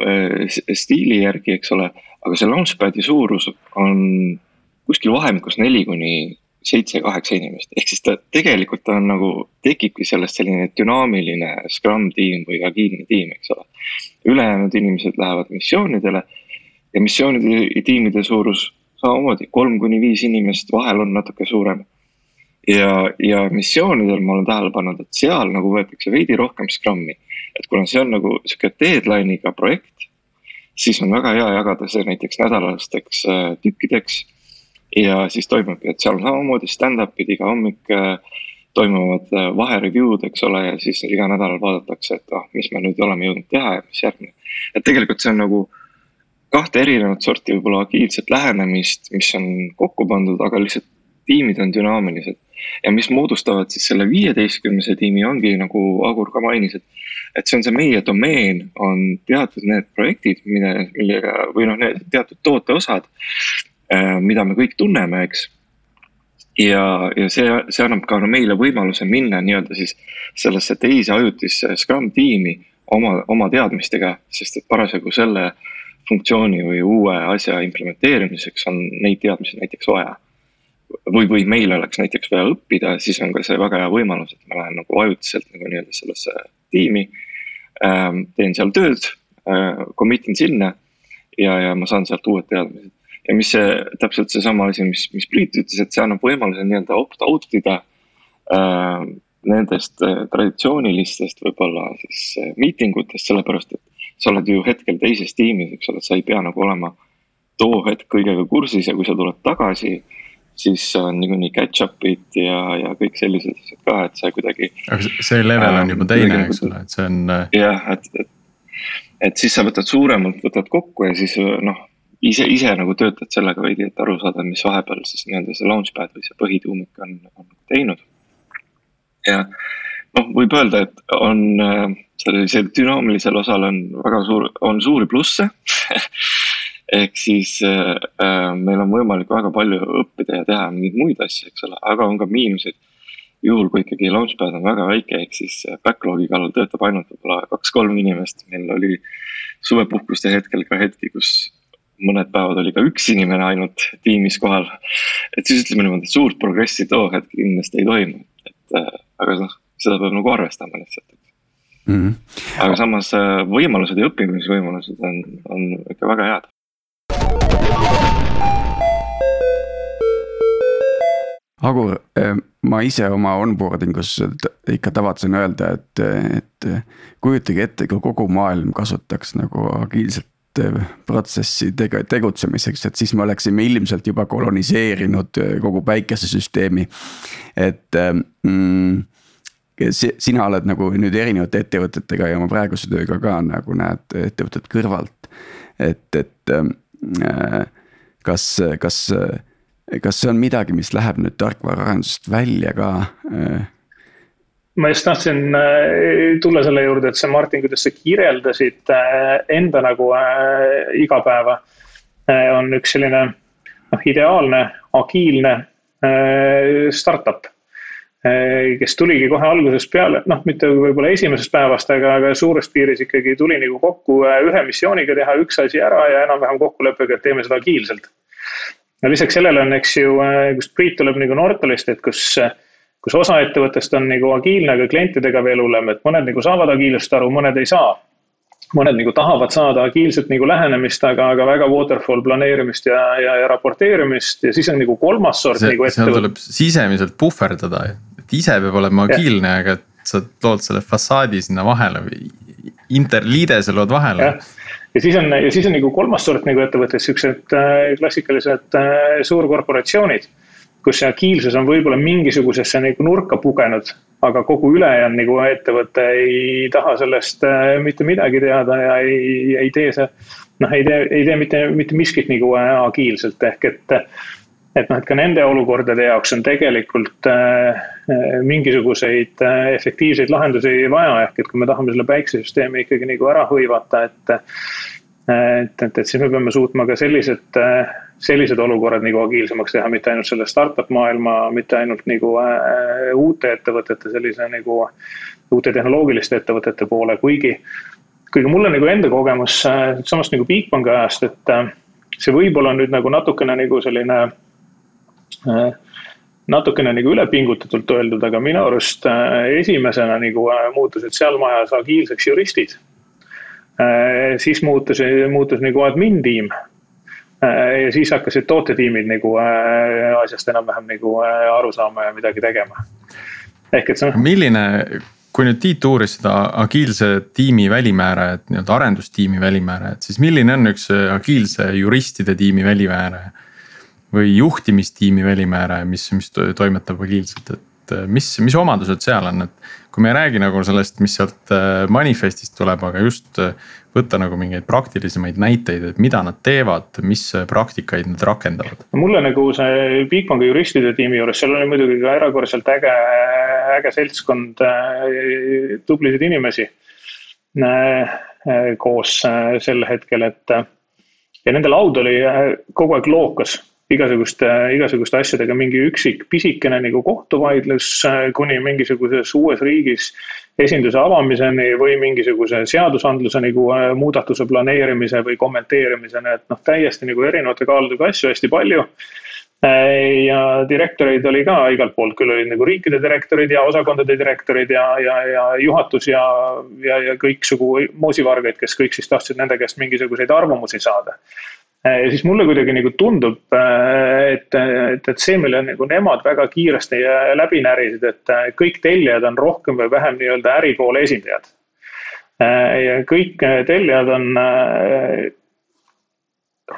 S4: äh, stiili järgi, eks ole, aga see launchpad'i suurus on kuskil vahemikus neli kuni seitse-kaheksa inimest, ehk siis ta tegelikult on nagu, tekibki sellest selline dünaamiline Scrum tiim või agiilne tiim, eks ole. ülejäänud inimesed lähevad missioonidele ja missioonide tiimide suurus samamoodi kolm kuni viis inimest, vahel on natuke suurem. Ja, ja missioonidel ma olen tähele pannud, et seal nagu võetakse veidi rohkem Scrumi, et kuna see on nagu sihuke deadline'iga projekt, siis on väga hea jagada see näiteks nädalasteks äh, tükkideks ja siis toimubki, et seal samamoodi stand-up'id iga hommik äh, toimuvad äh, vahereview'd, eks ole, ja siis iga nädal vaadatakse, et ah, mis me nüüd oleme jõudnud teha ja mis järgmine. et tegelikult see on nagu kahte erinevat sorti võib-olla agiilset lähenemist, mis on kokku pandud, aga lihtsalt tiimid on dünaamilised. Ja mis moodustavad siis selle viieteistkümnese tiimi, ongi nagu Agur ka mainis, et. et see on see meie domeen, on teatud need projektid, mille, millega või noh, need teatud tooteosad Äh, mida me kõik tunneme, eks. ja, ja see, see annab ka no meile võimaluse minna nii-öelda siis sellesse teise ajutisse Scrum tiimi oma, oma teadmistega, sest et parasjagu selle funktsiooni või uue asja implementeerimiseks on neid teadmisi näiteks vaja. Või, või meil oleks näiteks vaja õppida, siis on ka see väga hea võimalus, et ma lähen nagu ajutiselt nagu nii-öelda sellesse tiimi ähm,. teen seal tööd äh,, commit in sinna ja, ja ma saan sealt uued teadmised ja mis see täpselt seesama asi, mis, mis Priit ütles, et see annab võimaluse nii-öelda opt-out ida äh, nendest äh, traditsioonilistest võib-olla siis äh, miitingutest, sellepärast et sa oled ju hetkel teises tiimis, eks ole, sa ei pea nagu olema too hetk kõigega kursis ja kui sa tuled tagasi siis on niikuinii catch-up'id ja, ja kõik sellised asjad ka, et see kuidagi.
S3: aga see level on juba teine, eks ole, et see on.
S4: Äh, jah, et, et, et siis sa võtad suuremalt, võtad kokku ja siis noh, ise, ise nagu töötad sellega veidi, et aru saada, mis vahepeal siis nii-öelda see launchpad või see põhituumik on, on teinud. ja noh, võib öelda, et on äh, sellisel dünaamilisel osal on väga suur, on suuri plusse ehk siis äh, äh, meil on võimalik väga palju õppida ja teha mingeid muid asju, eks ole, aga on ka miinuseid. juhul, kui ikkagi launchpad on väga väike, ehk siis äh, backlog'i kallal töötab ainult võib-olla kaks-kolm inimest, meil oli suvepuhkuste hetkel ka hetki, kus mõned päevad oli ka üks inimene ainult tiimis kohal. et siis ütleme niimoodi, et suurt progressi too hetk kindlasti ei toimu, et äh, aga noh, seda peab nagu arvestama lihtsalt mm. -hmm. aga samas äh, võimalused ja õppimisvõimalused on, on ikka väga head.
S2: Agur, eh, ma ise oma onboarding us ikka tavatsen öelda, et, et kujutage ette, kui kogu maailm kasutaks nagu agiilset eh, protsessi tege-, tegutsemiseks, et siis me oleksime ilmselt juba koloniseerinud eh, kogu päikesesüsteemi. et mm, sina oled nagu nüüd erinevate ettevõtetega ja oma praeguse tööga ka nagu näed ettevõtet kõrvalt. et, et äh, kas, kas kas see on midagi, mis läheb nüüd tarkvaraarendusest välja ka? Äh?
S1: ma just tahtsin äh, tulla selle juurde, et see Martin, kuidas sa kirjeldasid äh, enda nagu igapäeva. on üks selline noh, ideaalne, agiilne startup kes tuligi kohe algusest peale, noh, mitte võib-olla esimesest päevast, aga, aga suures piiris ikkagi tuli nagu kokku ühe missiooniga teha üks asi ära ja enam-vähem kokkuleppega, et teeme seda agiilselt no lisaks sellele on, eks ju, äh, kust Priit tuleb nagu Nortalist, et kus, kus osa ettevõttest on nagu agiilne, aga klientidega veel hullem, et mõned nagu saavad agiilsust aru, mõned ei saa. mõned nagu tahavad saada agiilset nagu lähenemist, aga, aga väga waterfall planeerimist ja, ja, ja raporteerimist ja siis on nagu kolmas sort
S3: see,
S1: nagu
S3: ettevõte. seal tuleb sisemiselt puhverdada, et ise peab olema agiilne, aga sa lood selle fassaadi sinna vahele või interliidese lood vahele
S1: ja siis on, ja siis on nagu kolmas sort nagu ettevõtted, siuksed äh, klassikalised äh, suurkorporatsioonid. kus see agiilsus on võib-olla mingisugusesse nagu nurka pugenud, aga kogu ülejäänud nagu ettevõte ei taha sellest äh, mitte midagi teada ja ei, ei tee see. noh, ei tee, ei tee mitte, mitte miskit nagu agiilselt ehk et et noh, et ka nende olukordade jaoks on tegelikult äh, mingisuguseid äh, efektiivseid lahendusi vaja, ehk et kui me tahame selle päiksesüsteemi ikkagi nagu ära hõivata, et. et, et, et siis me peame suutma ka sellised, äh, sellised olukorrad nagu agiilsemaks teha, mitte ainult selle startup maailma, mitte ainult nagu äh, uute ettevõtete sellise nagu. uute tehnoloogiliste ettevõtete poole, kuigi, kuigi mul on nagu enda kogemus äh, samast nagu Bigbanki ajast, et äh, see võib-olla nüüd nagu natukene nagu selline äh, natukene nagu ülepingutatult öeldud, aga minu arust äh, esimesena nagu äh, muutusid seal majas agiilseks juristid. Äh, siis muutus, muutus nagu admin tiim. ja siis hakkasid tootetiimid nagu asjast enam-vähem nagu aru saama ja midagi tegema. ehk et see
S3: on. milline, kui nüüd Tiit uuris seda agiilse tiimi välimäärajat, nii-öelda arendustiimi välimäärajat, siis milline on üks agiilse juristide tiimi välimääraja? Või juhtimistiimi välimääraja, mis, mis toimetab agiilselt, et äh, mis, mis omadused seal on, et. kui me ei räägi nagu sellest, mis sealt äh, manifest'ist tuleb, aga just äh, võtta nagu mingeid praktilisemaid näiteid, et mida nad teevad, mis praktikaid nad rakendavad.
S1: mulle nagu see Bigbanki juristide tiimi juures, seal oli muidugi ka erakordselt äge, äge seltskond tublisid inimesi koos sel hetkel, et ja nende laud oli kogu aeg lookas igasuguste, igasuguste asjadega mingi üksik pisikene nagu kohtuvaidlus äh, kuni mingisuguses uues riigis esinduse avamiseni või mingisuguse seadusandluse nagu äh, muudatuse planeerimise või kommenteerimiseni, et noh, täiesti nagu erinevate kaaludega asju hästi palju äh, ja direktoreid oli ka igalt poolt, küll olid nagu riikide direktorid ja osakondade direktorid ja, ja, ja juhatus ja, ja, ja kõiksugu moosivargaid, kes kõik siis tahtsid nende käest mingisuguseid arvamusi saada. Äh, ja siis mulle kuidagi nagu tundub, äh, et, et, et see, mille nagu nemad väga kiiresti äh, läbi närisid, et kõik tellijad on rohkem või vähem nii-öelda äripoole esindajad. ja kõik tellijad on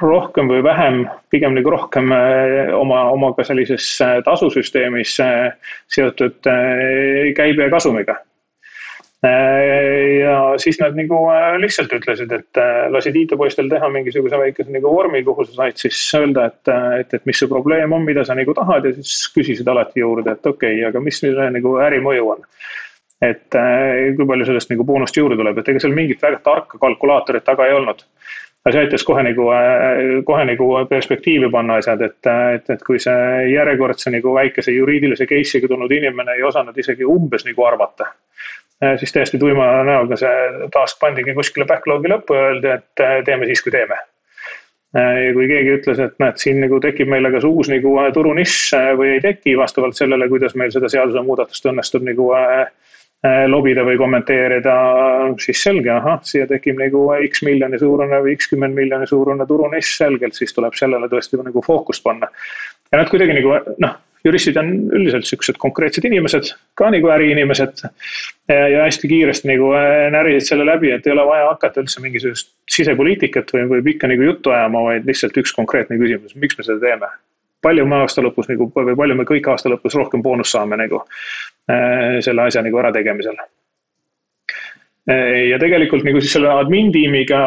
S1: rohkem või vähem, pigem nagu rohkem oma, oma ka sellises tasusüsteemis seotud käibe ja kasumiga ja siis nad nagu lihtsalt ütlesid, et lasid IT-poistel teha mingisuguse väikese nagu vormi, kuhu sa said siis öelda, et, et, et mis see probleem on, mida sa nagu tahad ja siis küsisid alati juurde, et okei okay,, aga mis selle nagu ärimõju on et kui palju sellest nagu boonust juurde tuleb, et ega seal mingit väga tarka kalkulaatorit taga ei olnud aga see aitas kohe nagu, kohe nagu perspektiivi panna asjad, et, et, et kui see järjekordse nagu väikese juriidilise case'iga tulnud inimene ei osanud isegi umbes nagu arvata. Siis täiesti tuima näoga see task pandigi kuskile backlog'i lõppu ja öeldi, et teeme siis, kui teeme. ja kui keegi ütles, et näed, siin nagu tekib meile kas uus nagu turunišš või ei teki vastavalt sellele, kuidas meil seda seadusemuudatust õnnestub nagu äh, Äh, lobida või kommenteerida, siis selge, ahah, siia tekib nagu X miljoni suurune või X kümne miljoni suurune turunišš selgelt, siis tuleb sellele tõesti nagu fookust panna. ja nad kuidagi nagu noh, juristid on üldiselt siuksed konkreetsed inimesed, ka nagu äriinimesed. ja hästi kiiresti nagu äh, närisid selle läbi, et ei ole vaja hakata üldse mingisugust sisepoliitikat või, või pikka nagu juttu ajama, vaid lihtsalt üks konkreetne küsimus, miks me seda teeme palju me aasta lõpus nagu või palju me kõik aasta lõpus rohkem boonust saame nagu äh, selle asja nagu ärategemisel. Ja tegelikult nagu siis selle admin tiimiga,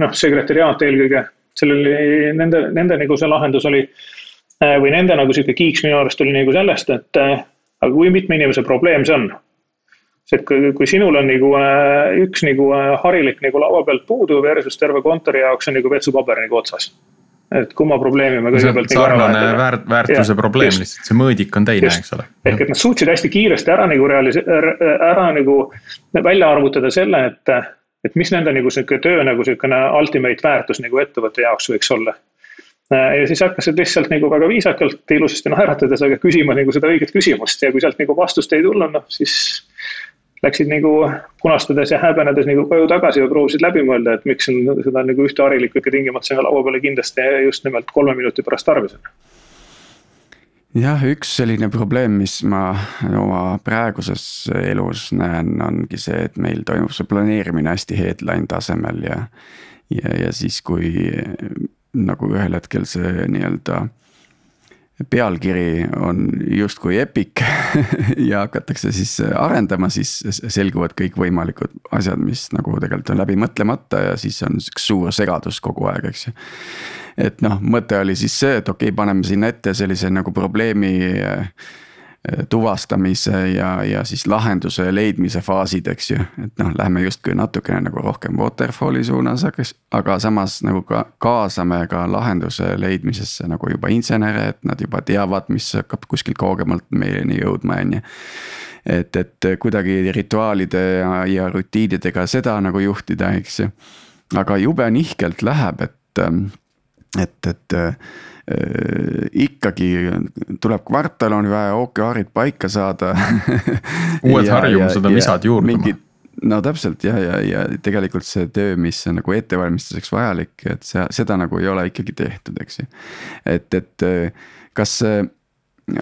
S1: noh, sekretäriaat eelkõige, sellel oli nende, nende nagu see lahendus oli. Äh, või nende nagu sihuke kiiks minu arust oli nagu sellest, et aga kui mitme inimese probleem see on see, et kui, kui sinul on nagu üks nagu harilik nagu laua pealt puudu versus terve kontori jaoks on nagu vetsupaber nagu otsas et kumma probleemi me kõigepealt.
S3: sarnane väärt, väärtuse ja, probleem just. lihtsalt, see mõõdik on teine, eks ole.
S1: ehk et nad suutsid hästi kiiresti ära nagu realise-, ära nagu välja arvutada selle, et, et mis nende nagu sihuke töö nagu sihukene ultimate väärtus nagu ettevõtte jaoks võiks olla. Ja siis hakkasid lihtsalt nagu väga viisakalt, ilusasti naeratades, aga küsima nagu seda õiget küsimust ja kui sealt nagu vastust ei tulnud, noh siis läksid nagu punastades ja häbenedes nagu koju tagasi ja proovisid läbi mõelda, et miks on seda nagu ühte harilikku ikka tingimata sinna laua peale kindlasti just nimelt kolme minuti pärast tarvis on
S2: jah, üks selline probleem, mis ma oma praeguses elus näen, ongi see, et meil toimub see planeerimine hästi headline tasemel ja. ja, ja siis, kui nagu ühel hetkel see nii-öelda pealkiri on justkui epic ja hakatakse siis arendama, siis selguvad kõikvõimalikud asjad, mis nagu tegelikult on läbi mõtlemata ja siis on sihuke suur segadus kogu aeg, eks ju. et noh, mõte oli siis see, et okei okay,, paneme sinna ette sellise nagu probleemi tuvastamise ja, ja siis lahenduse leidmise faasid, eks ju. et noh, lähme justkui natukene nagu rohkem waterfall'i suunas, aga samas nagu ka kaasame ka lahenduse leidmisesse nagu juba insenere, et nad juba teavad, mis hakkab kuskilt kaugemalt meieni jõudma, on ju. et, et kuidagi rituaalide ja, ja rutiinidega seda nagu juhtida, eks ju. aga jube nihkelt läheb, et, et, et ikkagi tuleb kvartal, on vaja OKR-id paika saada
S3: uued ja, harjumused on lisad juurde.
S2: no täpselt ja, ja, ja tegelikult see töö, mis on nagu ettevalmistuseks vajalik, et see, seda nagu ei ole ikkagi tehtud, eks ju. et, et kas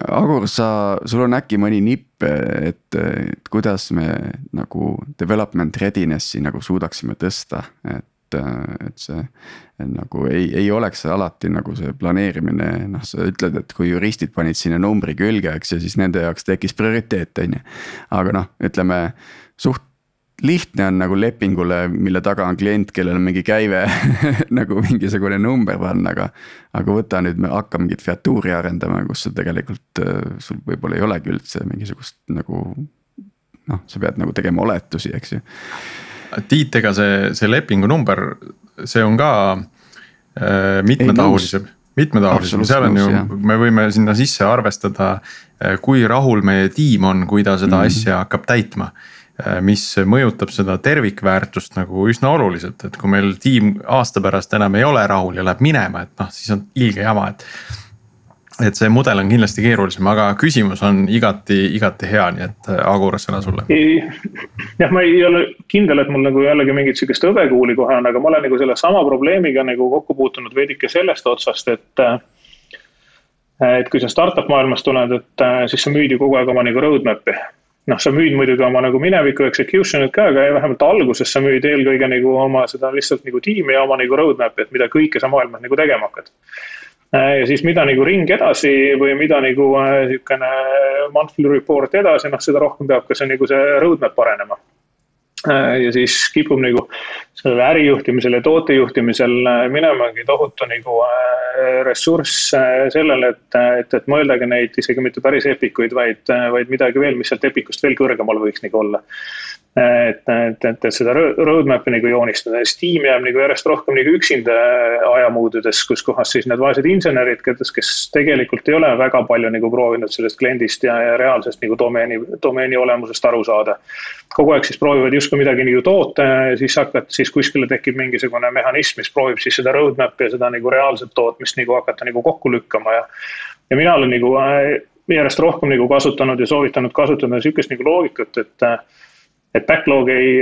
S2: Agur, sa, sul on äkki mõni nipp, et, et kuidas me nagu development readiness'i nagu suudaksime tõsta, et et, et see nagu ei, ei oleks alati nagu see planeerimine, noh, sa ütled, et kui juristid panid sinna numbri külge, eks ju, siis nende jaoks tekkis prioriteet, on ju. aga noh, ütleme suht lihtne on nagu lepingule, mille taga on klient, kellel on mingi käive nagu mingisugune number panna, aga. aga võta nüüd, me hakka mingit featuuri arendama, kus sul tegelikult, sul võib-olla ei olegi üldse mingisugust nagu. noh, sa pead nagu tegema oletusi, eks ju
S3: Tiit, ega see, see lepingu number, see on ka äh, mitmetahulisem, mitmetahulisem, seal on ju, me võime sinna sisse arvestada äh,. kui rahul meie tiim on, kui ta seda mm -hmm. asja hakkab täitma äh,. mis mõjutab seda tervikväärtust nagu üsna oluliselt, et kui meil tiim aasta pärast enam ei ole rahul ja läheb minema, et noh, siis on ilge jama, et et see mudel on kindlasti keerulisem, aga küsimus on igati, igati hea, nii et äh, Agur, sõna sulle.
S1: jah, ma ei ole kindel, et mul nagu jällegi mingit sihukest hõbekuuli kohe on, aga ma olen nagu sellesama probleemiga nagu kokku puutunud veidike sellest otsast, et. Äh, et kui sa startup maailmast tuled, et äh, siis sa müüd ju kogu aeg oma nagu roadmap'i noh, sa müüd muidugi oma nagu mineviku execution'it ka, aga vähemalt alguses sa müüd eelkõige nagu oma seda lihtsalt nagu tiimi ja oma nagu roadmap'i, et mida kõike sa maailmas nagu tegema hakkad. Äh, ja siis mida nagu ring edasi või mida nagu niisugune monthly report edasi, noh, seda rohkem peab ka see nagu see roadmap arenema. Äh, ja siis kipub nagu sellele ärijuhtimisel ja tootejuhtimisel äh, minemagi tohutu nagu äh, ressurss sellele, et, et, et mõeldagi neid isegi mitte päris epikuid, vaid, vaid midagi veel, mis sealt epikust veel kõrgemal võiks nagu olla et, et, et, et seda roadmap'i nagu joonistada ja siis tiim jääb nagu järjest rohkem nagu üksinda ajamuududes, kus kohas siis need vaesed insenerid, kes, kes tegelikult ei ole väga palju nagu proovinud sellest kliendist ja, ja reaalsest nagu domeeni, domeeni olemusest aru saada. kogu aeg siis proovivad justkui midagi nagu toota ja siis hakkad, siis kuskile tekib mingisugune mehhanism, mis proovib siis seda roadmap'i ja seda nagu reaalset tootmist nagu hakata nagu kokku lükkama ja. ja mina olen nagu äh, järjest rohkem nagu kasutanud ja soovitanud kasutada sihukest nagu loogikat, et et backlog ei,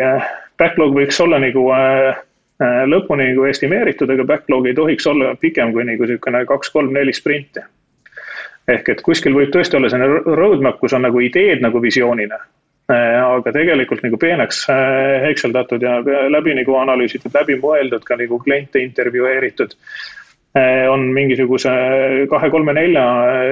S1: backlog võiks olla nagu äh, äh, lõpuni nagu estimeeritud, aga backlog ei tohiks olla pikem kui nagu niisugune kaks, kolm, neli sprinti. ehk et kuskil võib tõesti olla selline roadmap, kus on nagu ideed nagu visioonina. Äh, aga tegelikult nagu peeneks hekseldatud ja läbi nagu analüüsitud, läbi mõeldud, ka nagu kliente intervjueeritud. on mingisuguse kahe, kolme, nelja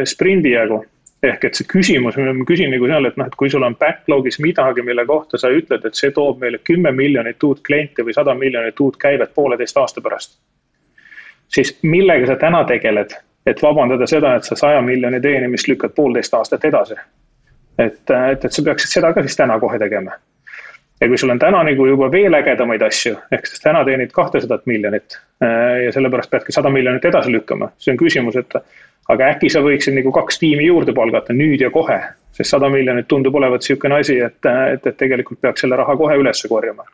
S1: sprindi jagu ehk et see küsimus, ma küsin nagu seal, et noh, et kui sul on backlog'is midagi, mille kohta sa ütled, et see toob meile kümme miljonit uut klienti või sada miljonit uut käivet pooleteist aasta pärast. siis millega sa täna tegeled, et vabandada seda, et sa saja miljoni teenimist lükkad poolteist aastat edasi. et, et, et sa peaksid seda ka siis täna kohe tegema. Ja kui sul on täna nagu juba veel ägedamaid asju, ehk siis täna teenid kahtesadat miljonit äh, ja sellepärast peadki sada miljonit edasi lükkama, see on küsimus, et aga äkki sa võiksid nagu kaks tiimi juurde palgata nüüd ja kohe, sest sada miljonit tundub olevat niisugune asi, et, et, et tegelikult peaks selle raha kohe üles korjama.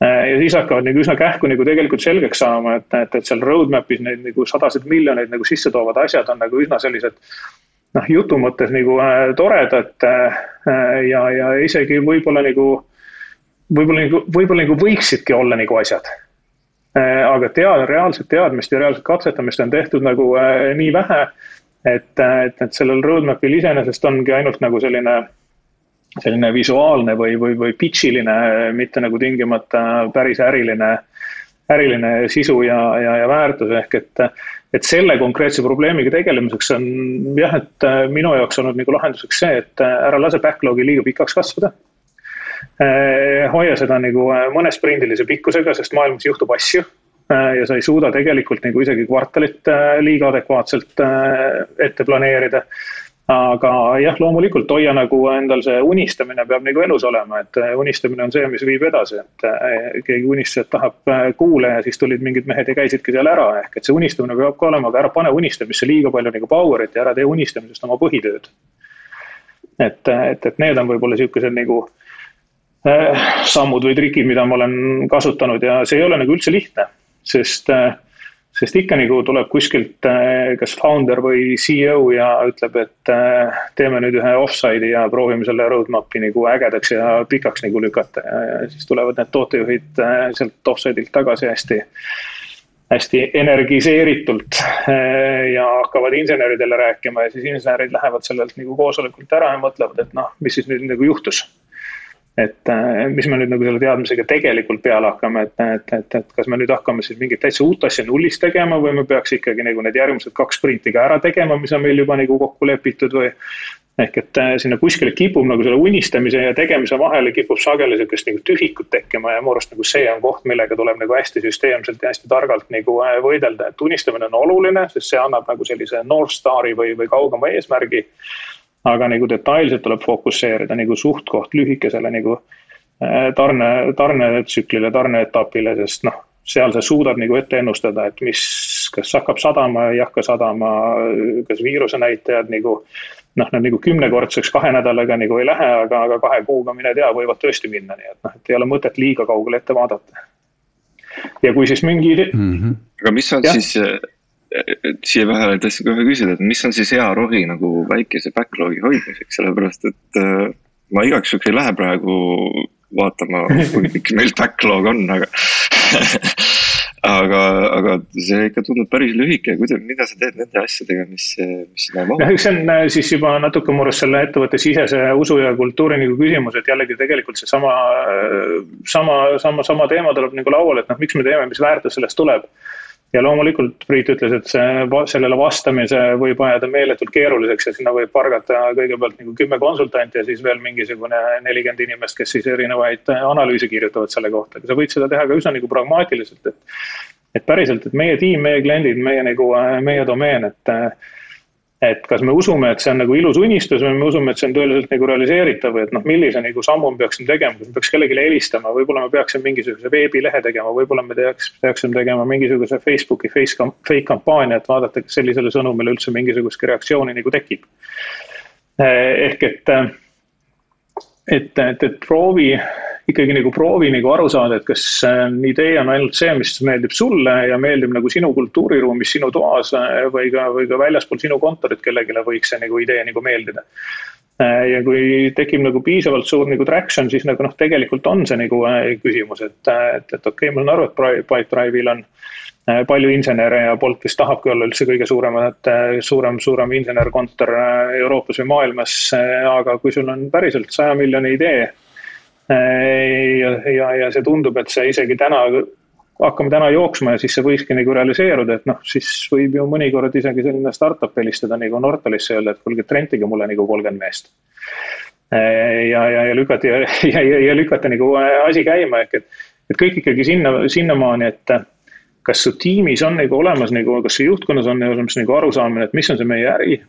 S1: ja siis hakkavad nagu üsna kähku nagu tegelikult selgeks saama, et, et, et seal roadmap'is neid nagu sadasid miljoneid nagu sisse toovad asjad on nagu üsna sellised noh, jutu mõttes nagu äh, toredad äh, ja, ja isegi võib-olla nagu, võib-olla nagu, võib-olla nagu võiksidki olla nagu asjad. Äh, aga tead, reaalset teadmist ja reaalset katsetamist on tehtud nagu äh, nii vähe, et, äh, et, et sellel roadmap'il iseenesest ongi ainult nagu selline, selline visuaalne või, või, või pitch iline, mitte nagu tingimata päris äriline, äriline sisu ja, ja, ja väärtus, ehk et et selle konkreetse probleemiga tegelemiseks on jah, et minu jaoks olnud nagu lahenduseks see, et ära lase backlog'i liiga pikaks kasvada hoia seda nagu eh, mõnesprindilise pikkusega, sest maailmas juhtub asju. Eh, ja sa ei suuda tegelikult nagu isegi kvartalit liiga adekvaatselt ette planeerida aga jah, loomulikult hoia nagu endal see unistamine peab nagu elus olema, et unistamine on see, mis viib edasi, et keegi unistas, et tahab kuule ja siis tulid mingid mehed ja käisidki seal ära, ehk et see unistamine peab ka olema, aga ära pane unistamisse liiga palju nagu power'it ja ära tee unistamisest oma põhitööd. et, et, et need on võib-olla sihukesed nagu Äh, sammud või trikid, mida ma olen kasutanud ja see ei ole nagu üldse lihtne, sest, äh, sest ikka nagu tuleb kuskilt äh, kas founder või CEO ja ütleb, et teeme nüüd ühe offside'i ja proovime selle roadmap'i nagu ägedaks ja pikaks nagu lükata. Ja siis tulevad need tootejuhid sealt offside'ilt tagasi hästi hästi energiseeritult ja hakkavad inseneridele rääkima ja siis insenerid lähevad sellelt nagu koosolekult ära ja mõtlevad, et noh, mis siis nüüd nagu juhtus et äh, mis me nüüd nagu selle teadmisega tegelikult peale hakkame, et, et, et, et kas me nüüd hakkame siis mingit täitsa uut asja nullist tegema või me peaks ikkagi nagu need järgmised kaks sprinti ka ära tegema, mis on meil juba nagu kokku lepitud või. ehk et äh, sinna kuskile kipub nagu selle unistamise ja tegemise vahele kipub sageli sihukest nagu tühikut tekkima ja mu arust nagu see on koht, millega tuleb nagu hästi süsteemselt ja hästi targalt nagu äh, võidelda, et unistamine on oluline, sest see annab nagu sellise North Stari või, või kaugema eesmärgi aga nagu detailselt tuleb fokusseerida nagu suht-koht lühikesele nagu äh, tarne, tarnetsüklile, tarneetapile, sest noh, seal sa suudad nagu ette ennustada, et mis, kas hakkab sadama, ei hakka sadama, kas viiruse näitajad nagu noh, need nagu kümnekordseks kahe nädalaga nagu ei lähe, aga, aga kahe kuuga, mine tea, võivad tõesti minna, nii et noh, et ei ole mõtet liiga kaugele ette vaadata. ja kui siis mingi mm.
S4: -hmm. aga mis on ja? siis siia vahele tahtsin kohe küsida, et mis on siis hea rohi nagu väikese backlog'i hoidmiseks, sellepärast et äh, ma igaks juhuks ei lähe praegu vaatama, kui pikk meil backlog on, aga aga, aga see ikka tundub päris lühike, kuidas, mida sa teed nende asjadega, mis, mis sinna
S1: mahub? noh, see on äh, siis juba natuke mu arust selle ettevõtte sisese usu ja kultuuri nagu küsimus, et jällegi tegelikult seesama, äh, sama, sama, sama teema tuleb nagu lauale, et noh, miks me teeme, mis väärtus sellest tuleb ja loomulikult Priit ütles, et see, sellele vastamise võib ajada meeletult keeruliseks ja sinna võib pargata kõigepealt nagu kümme konsultanti ja siis veel mingisugune nelikümmend inimest, kes siis erinevaid analüüse kirjutavad selle kohta, aga sa võid seda teha ka üsna nagu pragmaatiliselt, et. et päriselt, et meie tiim, meie kliendid, meie nagu, meie domeen, et et kas me usume, et see on nagu ilus unistus või me usume, et see on tõeliselt nagu realiseeritav või et noh, millise nagu sammu me peaksime tegema, kas me peaks kellelegi helistama, võib-olla me peaksime mingisuguse veebilehe tegema, võib-olla me peaks, peaksime tegema mingisuguse Facebooki face, fake kampaania, et vaadata, kas sellisele sõnumile üldse mingisugustki reaktsiooni nagu tekib. ehk et, et, et, et proovi ikkagi nagu proovi nagu aru saada, et kas idee on ainult see, mis meeldib sulle ja meeldib nagu sinu kultuuriruumis, sinu toas äh, või ka, või ka väljaspool sinu kontorit kellelegi võiks see nagu idee nagu meeldida. Äh, ja kui tekib nagu piisavalt suur nagu traction, siis nagu noh, tegelikult on see nagu äh, küsimus, et, et, et okei okay,, ma saan aru, et Pipedrive'il on palju insenere ja Bolt vist tahabki olla üldse kõige suuremat, suurem, suurem insenerkontor Euroopas või maailmas. aga kui sul on päriselt saja miljoni idee ja, ja, ja see tundub, et see isegi täna, hakkame täna jooksma ja siis see võikski nagu realiseeruda, et noh, siis võib ju mõnikord isegi selline startup helistada nagu Nortalisse ja öelda, et kuulge, rentige mulle nagu kolmkümmend meest. ja, ja, ja lükati ja, ja, ja, lükata nagu asi käima, ehk et, et kõik ikkagi sinna, sinnamaani, et kas su tiimis on nagu olemas nagu, kas su juhtkonnas on olemas nagu arusaamine, et mis on see meie äri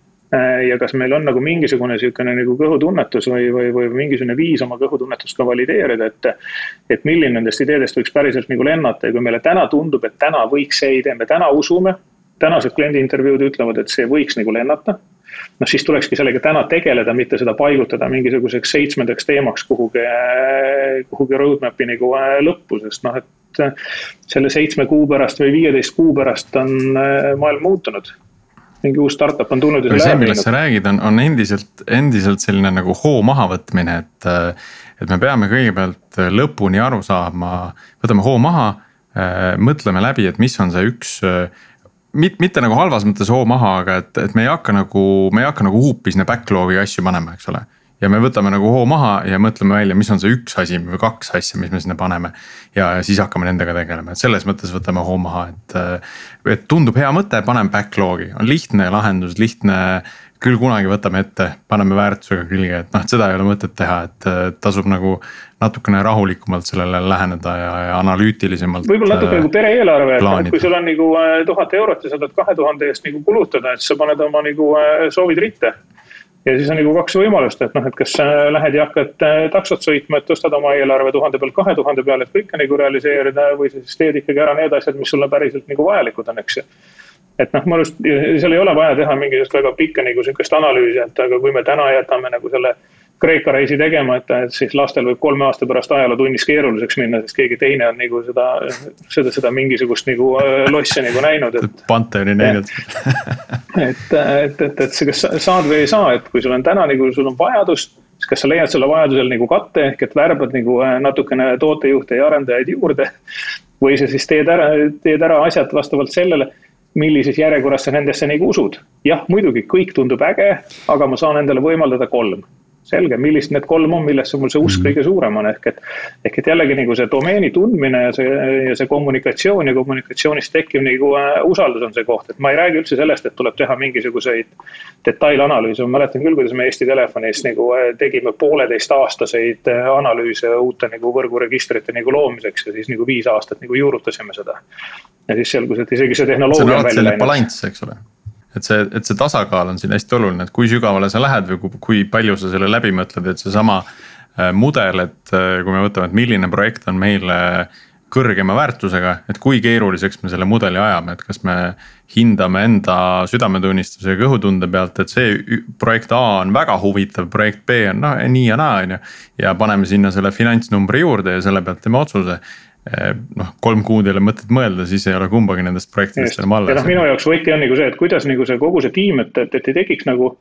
S1: ja kas meil on nagu mingisugune niisugune nagu kõhutunnetus või, või, või mingisugune viis oma kõhutunnetust ka valideerida, et. et milline nendest ideedest võiks päriselt nagu lennata ja kui meile täna tundub, et täna võiks see idee, me täna usume. tänased kliendiintervjuud ütlevad, et see võiks nagu lennata. noh, siis tulekski sellega täna tegeleda, mitte seda paigutada mingisuguseks seitsmendaks teemaks kuhugi, kuhugi roadmap'i nagu äh, lõppu, sest noh, et selle seitsme kuu pärast või viieteist kuu pärast on äh, maailm muutunud mingi uus startup on tulnud
S3: ära millest sa räägid, on, on endiselt, endiselt selline nagu hoo mahavõtmine, et. et me peame kõigepealt lõpuni aru saama, võtame hoo maha, mõtleme läbi, et mis on see üks mit-, mitte nagu halvas mõttes hoo maha, aga et, et me ei hakka nagu, me ei hakka nagu huupi sinna backlog'i asju panema, eks ole ja me võtame nagu hoo maha ja mõtleme välja, mis on see üks asi või kaks asja, mis me sinna paneme. ja siis hakkame nendega tegelema, et selles mõttes võtame hoo maha, et, et tundub hea mõte, paneme backlog'i, on lihtne lahendus, lihtne. küll kunagi võtame ette, paneme väärtusega külge, et noh, et seda ei ole mõtet teha, et tasub nagu natukene rahulikumalt sellele läheneda ja, ja analüütilisemalt.
S1: võib-olla natuke nagu pere-eelarve, et kui sul on nagu äh, tuhat eurot ja sa tahad kahe tuhande eest nagu kulutada, et sa paned oma nagu äh, soovid ritta ja siis on nagu kaks võimalust, et noh, et kas lähed ja hakkad äh, taksot sõitma, et tõstad oma eelarve tuhande pealt kahe tuhande peale, et kõike nagu realiseerida või siis teed ikkagi ära need asjad, mis sulle päriselt nagu vajalikud on, eks ju. et noh, ma arvan, seal ei ole vaja teha mingisugust väga pikka nagu sihukest analüüsi, et aga kui me täna jätame nagu selle Kreeka reisi tegemata, et siis lastel võib kolme aasta pärast ajalootunnis keeruliseks minna, sest keegi teine on nagu seda, seda, seda mingisugust nagu äh, lossi nagu näinud, et.
S3: Pantheoni näinud
S1: et, et, et, et sa kas saad või ei saa, et kui sul on täna nagu, sul on vajadus, siis kas sa leiad selle vajadusel nagu katte, ehk et värbad nagu äh, natukene tootejuhte ja arendajaid juurde. või sa siis teed ära, teed ära asjad vastavalt sellele millises järjekorras sa nendesse nagu usud. jah, muidugi kõik tundub äge, aga ma saan endale võimaldada kolm selge, millised need kolm on, millesse mul see usk mhm. kõige suurem on, ehk et. ehk et jällegi nagu see domeeni tundmine ja see, ja see kommunikatsioon ja kommunikatsioonist tekkiv nagu äh, usaldus on see koht, et ma ei räägi üldse sellest, et tuleb teha mingisuguseid. detailanalüüse, ma mäletan küll, kuidas me Eesti Telefonis nagu äh, tegime pooleteistaastaseid äh, analüüse uute nagu võrguregistrite nagu loomiseks ja siis nagu viis aastat nagu juurutasime seda. ja siis selgus, et isegi see tehnoloogia.
S3: see on alati selline balanss, eks ole et see, et see tasakaal on siin hästi oluline, et kui sügavale sa lähed või kui palju sa selle läbi mõtled, et seesama äh, mudel, et äh, kui me võtame, et milline projekt on meile kõrgema väärtusega, et kui keeruliseks me selle mudeli ajame, et kas me hindame enda südametunnistuse ja kõhutunde pealt, et see projekt A on väga huvitav, projekt B on noh nii ja naa, on ju. ja paneme sinna selle finantsnumbri juurde ja selle pealt teeme otsuse noh, kolm kuud ei ole mõtet mõelda, siis ei ole kumbagi nendest projektidest enam alles.
S1: ja noh, minu jaoks võti on nagu see, et kuidas nagu see kogu see tiim, et, et, et ei tekiks nagu.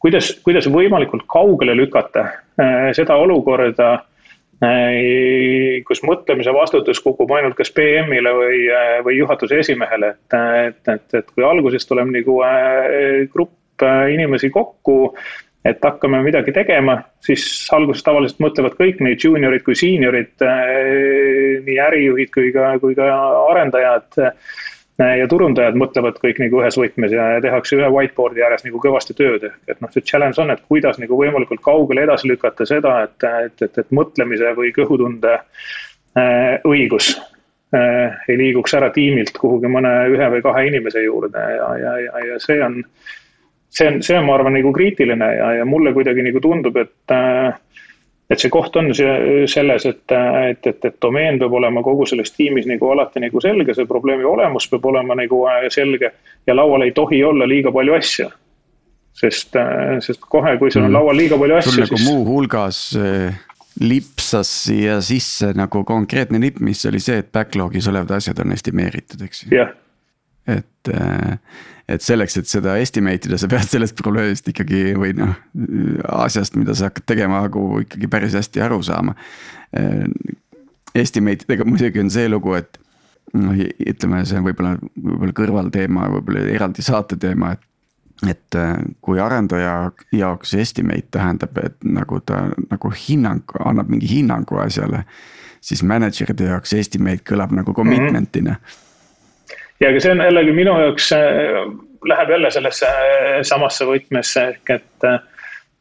S1: kuidas, kuidas võimalikult kaugele lükata äh, seda olukorda kus mõtlemise vastutus kukub ainult kas PM-ile või, või juhatuse esimehele, et, et, et, et kui alguses tuleb nagu grupp inimesi kokku et hakkame midagi tegema, siis alguses tavaliselt mõtlevad kõik nii juuniorid kui seeniorid, nii ärijuhid kui ka, kui ka arendajad ja turundajad mõtlevad kõik nagu ühes võtmes ja, tehakse ühe whiteboard'i ääres nagu kõvasti tööd, et noh, see challenge on, et kuidas nagu võimalikult kaugele edasi lükata seda, et, et, et, et mõtlemise või kõhutunde äh, õigus äh, ei liiguks ära tiimilt kuhugi mõne ühe või kahe inimese juurde ja, ja, ja, ja see on. See on, see on, ma arvan, nagu kriitiline ja, ja mulle kuidagi nagu tundub, et äh, et see koht on selles, et, et, et, et domeen peab olema kogu selles tiimis nagu alati nagu selge, see probleemi olemus peab olema nagu äh, selge ja laual ei tohi olla liiga palju asju. sest, äh, sest kohe, kui sul on mm. laual liiga palju asju,
S2: siis. nagu muuhulgas äh, lipsas siia sisse nagu konkreetne nipp, mis oli see, et backlog'is olevad asjad on estimeeritud, eks
S1: ju.
S2: et et selleks, et seda estimate ida, sa pead sellest probleemist ikkagi või noh, asjast, mida sa hakkad tegema, nagu ikkagi päris hästi aru saama. Estimate idega muidugi on see lugu, et noh, ütleme, see on võib-olla, võib-olla kõrvalteema, võib-olla eraldi saate teema, et et kui arendaja jaoks estimate tähendab, et nagu ta nagu hinnang, annab mingi hinnangu asjale. siis manager'ide jaoks estimate kõlab nagu commitment'ina mm. -hmm
S1: ja aga see on jällegi minu jaoks, äh, läheb jälle sellesse äh, samasse võtmesse ehk et äh,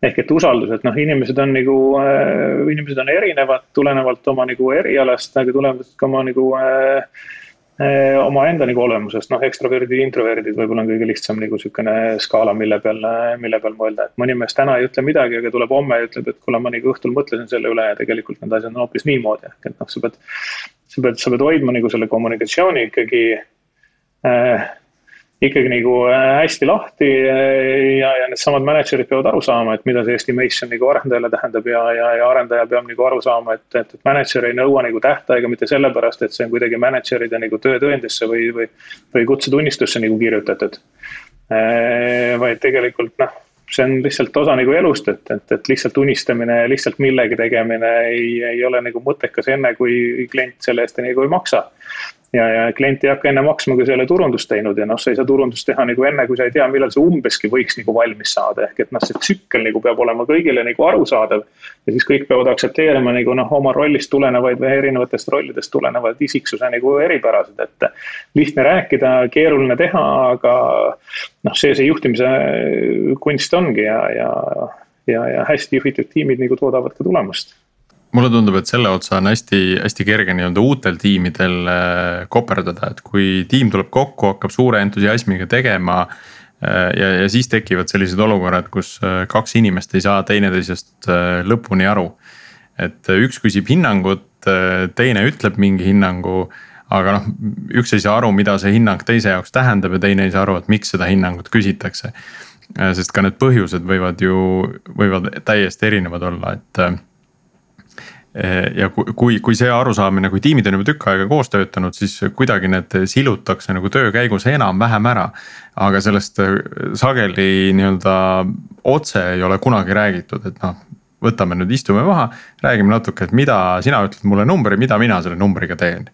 S1: ehk et usaldus, et noh, inimesed on nagu, inimesed on erinevad tulenevalt oma nagu erialast, aga tulenevalt ka oma nagu omaenda nagu olemusest, noh, ekstroverdid, introverdid võib-olla on kõige lihtsam nagu sihukene skaala, mille peal, mille peal mõelda, et mõni mees täna ei ütle midagi, aga tuleb homme ja ütleb, et kuule, ma nagu õhtul mõtlesin selle üle ja tegelikult need asjad on hoopis niimoodi, ehk et noh, sa pead. sa pead, sa pead hoidma nagu selle kommunikatsiooni ikkagi ikkagi nagu äh, hästi lahti äh, ja, ja needsamad manager'id peavad aru saama, et mida see estimation nagu arendajale tähendab ja, ja, ja arendaja peab nagu aru saama, et, et, et manager ei nõua nagu tähtaega mitte sellepärast, et see on kuidagi manager'ide nagu töötõendisse või, või, või kutsetunnistusse nagu kirjutatud. Äh, vaid tegelikult noh, see on lihtsalt osa nagu elust, et, et, et lihtsalt unistamine, lihtsalt millegi tegemine ei, ei ole nagu mõttekas enne, kui klient selle eest nagu ei maksa ja, ja klient ei hakka enne maksma, kui sa ei ole turundust teinud ja noh, sa ei saa turundust teha nagu enne, kui sa ei tea, millal see umbeski võiks nagu valmis saada, ehk et noh, see tsükkel nagu peab olema kõigile nagu arusaadav. ja siis kõik peavad aktsepteerima nagu noh, oma rollist tulenevaid või erinevatest rollidest tulenevaid isiksuse nagu eripärasid, et. lihtne rääkida, keeruline teha, aga noh, see see juhtimise kunst ongi ja, ja, ja, ja hästi juhitud tiimid nagu toodavad ka tulemust
S3: mulle tundub, et selle otsa on hästi-hästi kerge nii-öelda uutel tiimidel äh, koperdada, et kui tiim tuleb kokku, hakkab suure entusiasmiga tegema. Äh, ja, ja siis tekivad sellised olukorrad, kus äh, kaks inimest ei saa teineteisest lõpuni aru. et üks küsib hinnangut, teine ütleb mingi hinnangu aga noh, üks ei saa aru, mida see hinnang teise jaoks tähendab ja teine ei saa aru, et miks seda hinnangut küsitakse. sest ka need põhjused võivad ju, võivad täiesti erinevad olla, et ja kui, kui see arusaamine, kui tiimid on juba tükk aega koos töötanud, siis kuidagi need silutakse nagu töö käigus enam-vähem ära. aga sellest äh, sageli nii-öelda otse ei ole kunagi räägitud, et noh, võtame nüüd, istume maha, räägime natuke, et mida sina ütled mulle numbri, mida mina selle numbriga teen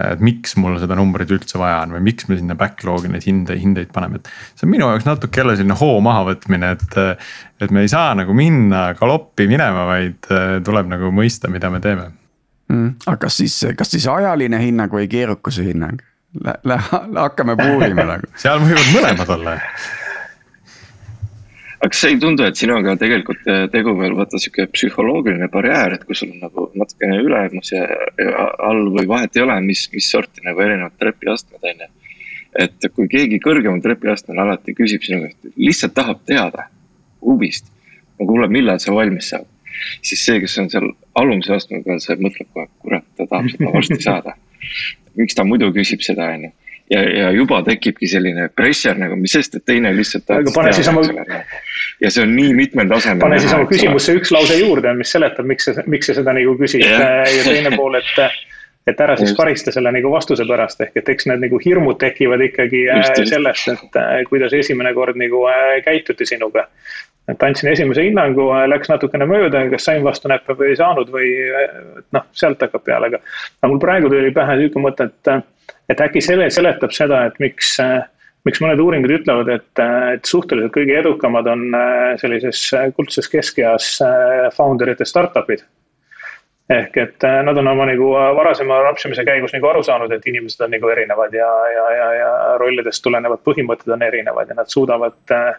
S3: et miks mul seda numbrit üldse vaja on või miks me sinna backlog'i neid hinde, hindeid paneme, et. see on minu jaoks natuke jälle selline hoo mahavõtmine, et, et me ei saa nagu minna galoppi minema, vaid äh, tuleb nagu mõista, mida me teeme
S2: mm,. aga kas siis, kas siis ajaline hinnang või keerukuse hinnang? Lähe, hakkame puurima nagu
S3: seal võivad mõlemad olla
S4: aga kas ei tundu, et sinuga tegelikult äh, tegu veel vaata sihuke psühholoogiline barjäär, et kui sul on nagu natukene ülemus ja, ja all või vahet ei ole, mis, mis sorti nagu erinevad trepiastmed on ju. et kui keegi kõrgemal trepiastmel alati küsib sinu käest, lihtsalt tahab teada huvist. no kuule, millal see valmis saab? siis see, kes on seal alumise astme peal, see mõtleb kohe, kurat, ta tahab seda varsti saada. miks ta muidu küsib seda, on ju ja, ja juba tekibki selline pressure nagu, mis sest, et teine lihtsalt. ja see on nii mitmel tasemel.
S1: pane siis oma küsimusse üks lause juurde, mis seletab, miks sa, miks sa seda nagu küsid yeah. ja teine pool, et. et ära siis karista selle nagu vastuse pärast, ehk et eks need nagu hirmud tekivad ikkagi just, just. sellest, et kuidas esimene kord nagu käituti sinuga et andsin esimese hinnangu, läks natukene mööda, kas sain vastu näppe või ei saanud või noh, sealt hakkab peale, aga. aga mul praegu tuli pähe sihuke mõte, et, et äkki selle seletab seda, et miks, miks mõned uuringud ütlevad, et, et suhteliselt kõige edukamad on sellises kuldses keskeas founder ite startup'id. Ehk et nad on oma nagu varasema rapsimise käigus nagu aru saanud, et inimesed on nagu erinevad ja, ja, ja, ja rollidest tulenevad põhimõtted on erinevad ja nad suudavad Äh,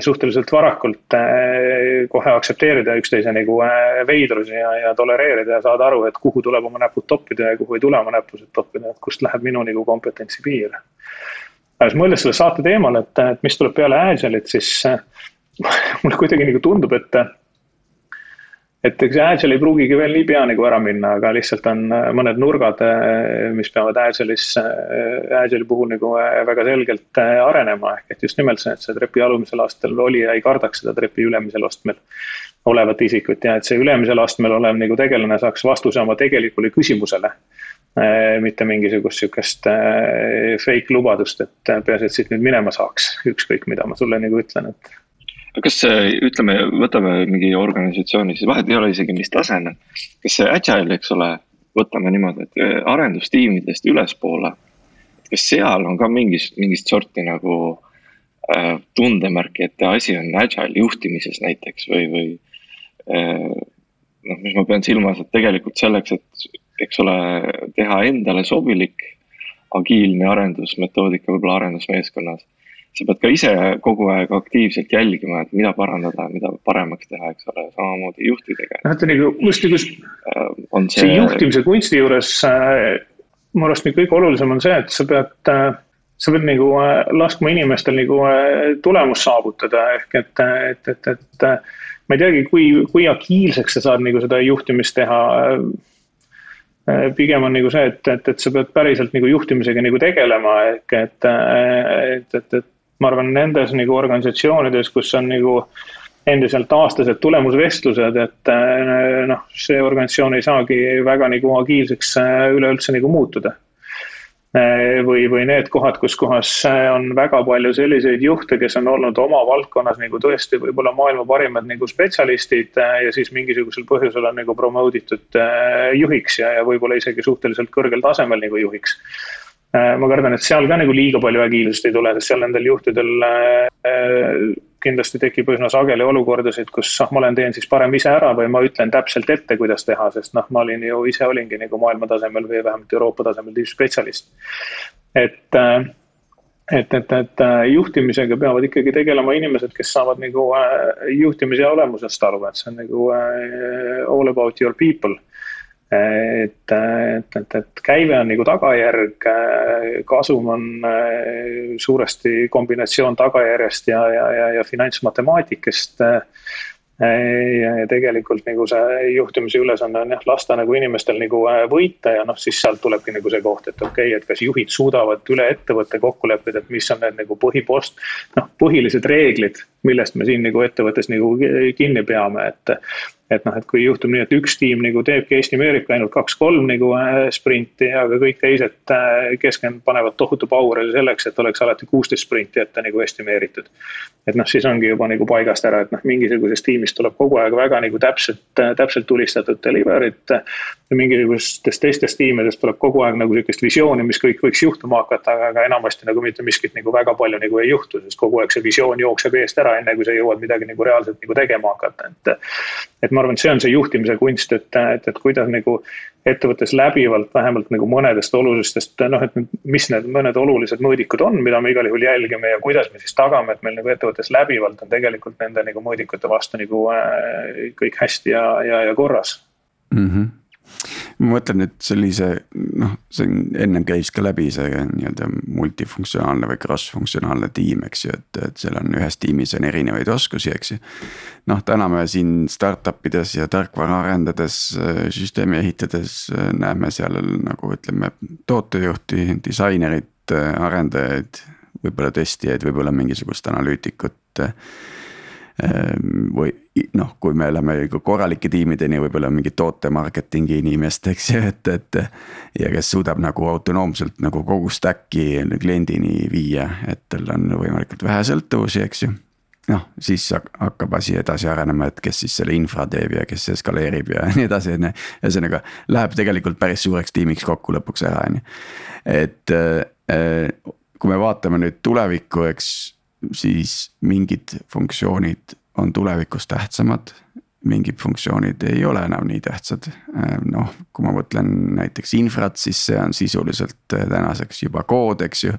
S1: suhteliselt varakult äh, kohe aktsepteerida üksteise nagu äh, veidrusi ja, ja tolereerida ja saada aru, et kuhu tuleb oma näpud toppida ja kuhu ei tule oma näpused toppida, et kust läheb minu nagu kompetentsi piir. aga siis mõeldes selle saate teemal, et, et mis tuleb peale Agile'it, siis mulle kuidagi nagu tundub, et et eks Agile ei pruugigi veel nii pea nagu ära minna, aga lihtsalt on äh, mõned nurgad, äh, mis peavad Agile'is, äh, Agile'i puhul nagu väga selgelt arenema, ehk et just nimelt see, et see trepi alumisel astmel olija ei kardaks seda trepi ülemisel astmel olevat isikut ja et see ülemisel astmel olev nagu tegelane saaks vastuse oma tegelikule küsimusele. mitte mingisugust sihukest fake lubadust, et peaasi, et siit nüüd minema saaks, ükskõik mida ma sulle nagu ütlen, et
S4: kas ütleme, võtame mingi organisatsiooni, siis vahet ei ole isegi, mis tasemel. kas see agile, eks ole, võtame niimoodi, et äh, arendustiimidest ülespoole. kas seal on ka mingist, mingist sorti nagu äh, tundemärki, et asi on agile juhtimises näiteks või, või äh,. noh, mis ma pean silmas, et tegelikult selleks, et eks ole, teha endale sobilik agiilne arendusmetoodika võib-olla arendusmeeskonnas sa pead ka ise kogu aeg aktiivselt jälgima, et mida parandada, mida paremaks teha, eks ole, samamoodi juhtidega.
S1: noh, et nagu just nagu see, see juhtimise kunsti juures äh, mu arust nagu kõige olulisem on see, et sa pead äh, sa pead nagu äh, laskma inimestel nagu tulemust saavutada, ehk et, et, et, et ma ei teagi, kui, kui agiilseks sa saad nagu seda juhtimist teha. pigem on nagu see, et, et, et sa pead päriselt nagu juhtimisega nagu tegelema, ehk et, et, et, et ma arvan, nendes nagu organisatsioonides, kus on nagu endiselt aastased tulemusvestlused, et eh, noh, see organisatsioon ei saagi väga nagu agiilseks eh, üleüldse nagu muutuda. Eh, või, või need kohad, kus kohas on väga palju selliseid juhte, kes on olnud oma valdkonnas nagu tõesti võib-olla maailma parimad nagu spetsialistid ja siis mingisugusel põhjusel on nagu promote itud juhiks ja, ja võib-olla isegi suhteliselt kõrgel tasemel nagu juhiks Äh, ma kardan, et seal ka nagu liiga palju agiilsust ei tule, sest seal nendel juhtidel äh, kindlasti tekib üsna sageli olukordasid, kus ah, ma olen, teen siis parem ise ära või ma ütlen täpselt ette, kuidas teha, sest noh, ma olin ju ise olingi nagu maailma tasemel või vähemalt Euroopa tasemel tippspetsialist. et, äh, et, et, et juhtimisega peavad ikkagi tegelema inimesed, kes saavad nagu juhtimise olemusest aru, et see on nagu all about your people et, et, et, et käive on nagu tagajärg, kasum on äh, suuresti kombinatsioon tagajärjest ja, ja, ja, ja finantsmatemaatikast. ja, ja tegelikult nagu see juhtimise ülesanne on jah, lasta nagu inimestel nagu äh, võita ja noh, siis sealt tulebki nagu see koht, et okei okay,, et kas juhid suudavad üle ettevõtte kokku leppida, et mis on need nagu põhipost, noh, põhilised reeglid, millest me siin nagu ettevõttes nagu kinni peame, et et noh, et kui juhtub nii, et üks tiim nagu teebki Eesti-Ameerika ainult kaks-kolm nagu äh, sprinti, aga kõik teised äh, keskend-, panevad tohutu power'i selleks, et oleks alati kuusteist sprinti ette nagu estimeeritud. et noh, siis ongi juba nagu paigast ära, et noh, mingisugusest tiimist tuleb kogu aeg väga nagu täpselt, äh, täpselt tulistatud delivery't. ja mingisugustest teistest tiimidest tuleb kogu aeg nagu sihukest visiooni, mis kõik võiks juhtuma hakata, aga enamasti nagu mitte miskit nagu väga palju nagu ei juhtu, sest kogu aeg see visioon jookseb eest ära, enne kui sa jõuad midagi nagu reaalselt nagu tegema hakata, et. et ma arvan, et see on see juhtimise kunst, et, et, et kuidas nagu ettevõttes läbivalt vähemalt nagu mõnedest olulistest noh, et mis need mõned olulised mõõdikud on, mida me igal juhul jälgime ja kuidas me siis tagame, et meil nagu ettevõttes läbivalt on tegelikult nende nagu mõõdikute vastu nagu äh, kõik hästi ja, ja, ja korras
S2: mm. -hmm ma mõtlen nüüd sellise noh, on ennem käis ka läbi see nii-öelda multifunktsionaalne või cross-funktsionaalne tiim, eks ju, et, et seal on ühes tiimis on erinevaid oskusi, eks ju. noh, täna me siin startup ides ja tarkvara arendades, süsteemi ehitades näeme seal nagu ütleme, tootejuhti, disainerit, arendajaid, võib-olla testijaid, võib-olla mingisugust analüütikut või noh, kui me läheme korralike tiimideni, võib-olla mingi toote marketing'i inimest, eks ju, et, et. ja kes suudab nagu autonoomselt nagu kogu stack'i kliendini viia, et tal on võimalikult vähe sõltuvusi, eks ju. noh, siis hakkab asi edasi arenema, et kes siis selle infra teeb ja kes eskaleerib ja nii edasi, on ju. ühesõnaga läheb tegelikult päris suureks tiimiks kokku lõpuks ära, on ju. et äh, kui me vaatame nüüd tulevikku, eks siis mingid funktsioonid on tulevikus tähtsamad. mingid funktsioonid ei ole enam nii tähtsad, äh, noh, kui ma mõtlen näiteks infrat, siis see on sisuliselt tänaseks juba kood, eks ju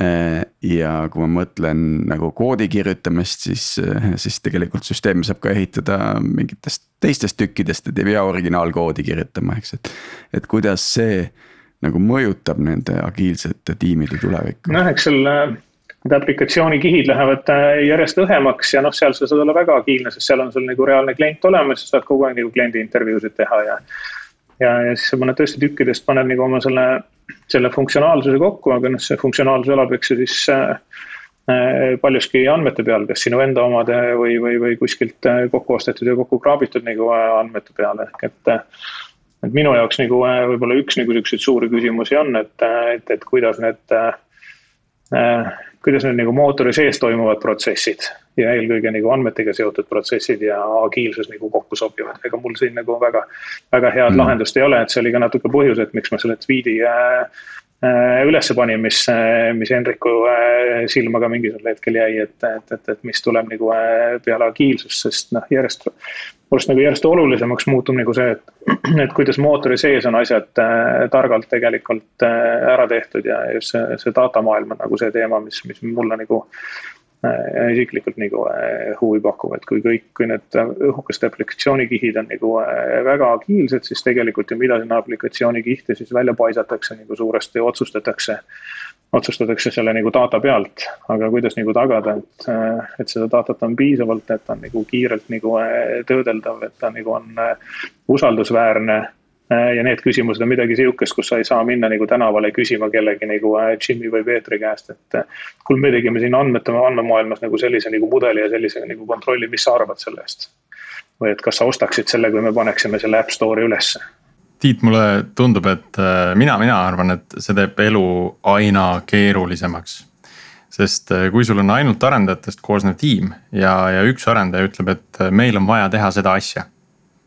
S2: Äh, ja kui ma mõtlen nagu koodi kirjutamist, siis, äh, siis tegelikult süsteemi saab ka ehitada mingitest teistest tükkidest, et ei pea originaalkoodi kirjutama, eks, et. et kuidas see nagu mõjutab nende agiilsete tiimide tulevikku?
S1: noh, eks seal need aplikatsioonikihid lähevad äh, järjest õhemaks ja noh, seal sa saad olla väga agiilne, sest seal on sul nagu reaalne klient olemas, sa saad kogu aeg nagu kliendi intervjuusid teha ja. ja, ja siis sa paned tõesti tükkidest, paned nagu oma selle selle funktsionaalsuse kokku, aga noh, see funktsionaalsus elab, eks ju siis äh, äh, paljuski andmete peal, kas sinu enda omade või, või, või kuskilt äh, kokku ostetud ja kokku kraabitud nagu andmete peale, ehk et. et minu jaoks nagu võib-olla üks nagu siukseid suuri küsimusi on, et, et, et kuidas need äh,, kuidas need nagu mootori sees toimuvad protsessid ja eelkõige nagu andmetega seotud protsessid ja agiilsus nagu kokku sobivad, ega mul siin nagu väga, väga head mm. lahendust ei ole, et see oli ka natuke põhjus, et miks ma selle tweet'i äh, äh ülesse panin, mis, äh, mis Henriku äh, silma ka mingisugusel hetkel jäi, et, et, et, et mis tuleb nagu peale agiilsust, sest noh, järjest. minu arust nagu järjest olulisemaks muutub nagu see, et, et kuidas mootori sees on asjad targalt tegelikult ära tehtud ja just see, see datamaailm on nagu see teema, mis, mis mulle nagu isiklikult nagu äh, huvi pakub, et kui kõik, kui need õhukeste aplikatsioonikihid on nagu äh, väga agiilsed, siis tegelikult ju mida sinna aplikatsioonikihte siis välja paisatakse nagu suuresti otsustatakse. otsustatakse selle nagu data pealt, aga kuidas nagu tagada, et, et seda datat on piisavalt, et ta on nagu kiirelt nagu töödeldav, et ta nagu on usaldusväärne Äh, ja need küsimused on midagi sihukest, kus sa ei saa minna nagu tänavale küsima kellegi nagu äh, Jimmy või Peetri käest, et. Äh, kuule, me tegime siin andmete, andmemaailmas nagu sellise nagu mudeli ja sellise nagu kontrolli, mis sa arvad selle eest? või et kas sa ostaksid selle, kui me paneksime selle App Store'i ülesse?
S3: Tiit, mulle tundub, et mina, mina arvan, et see teeb elu aina keerulisemaks sest kui sul on ainult arendajatest koosnev tiim ja, ja üks arendaja ütleb, et meil on vaja teha seda asja.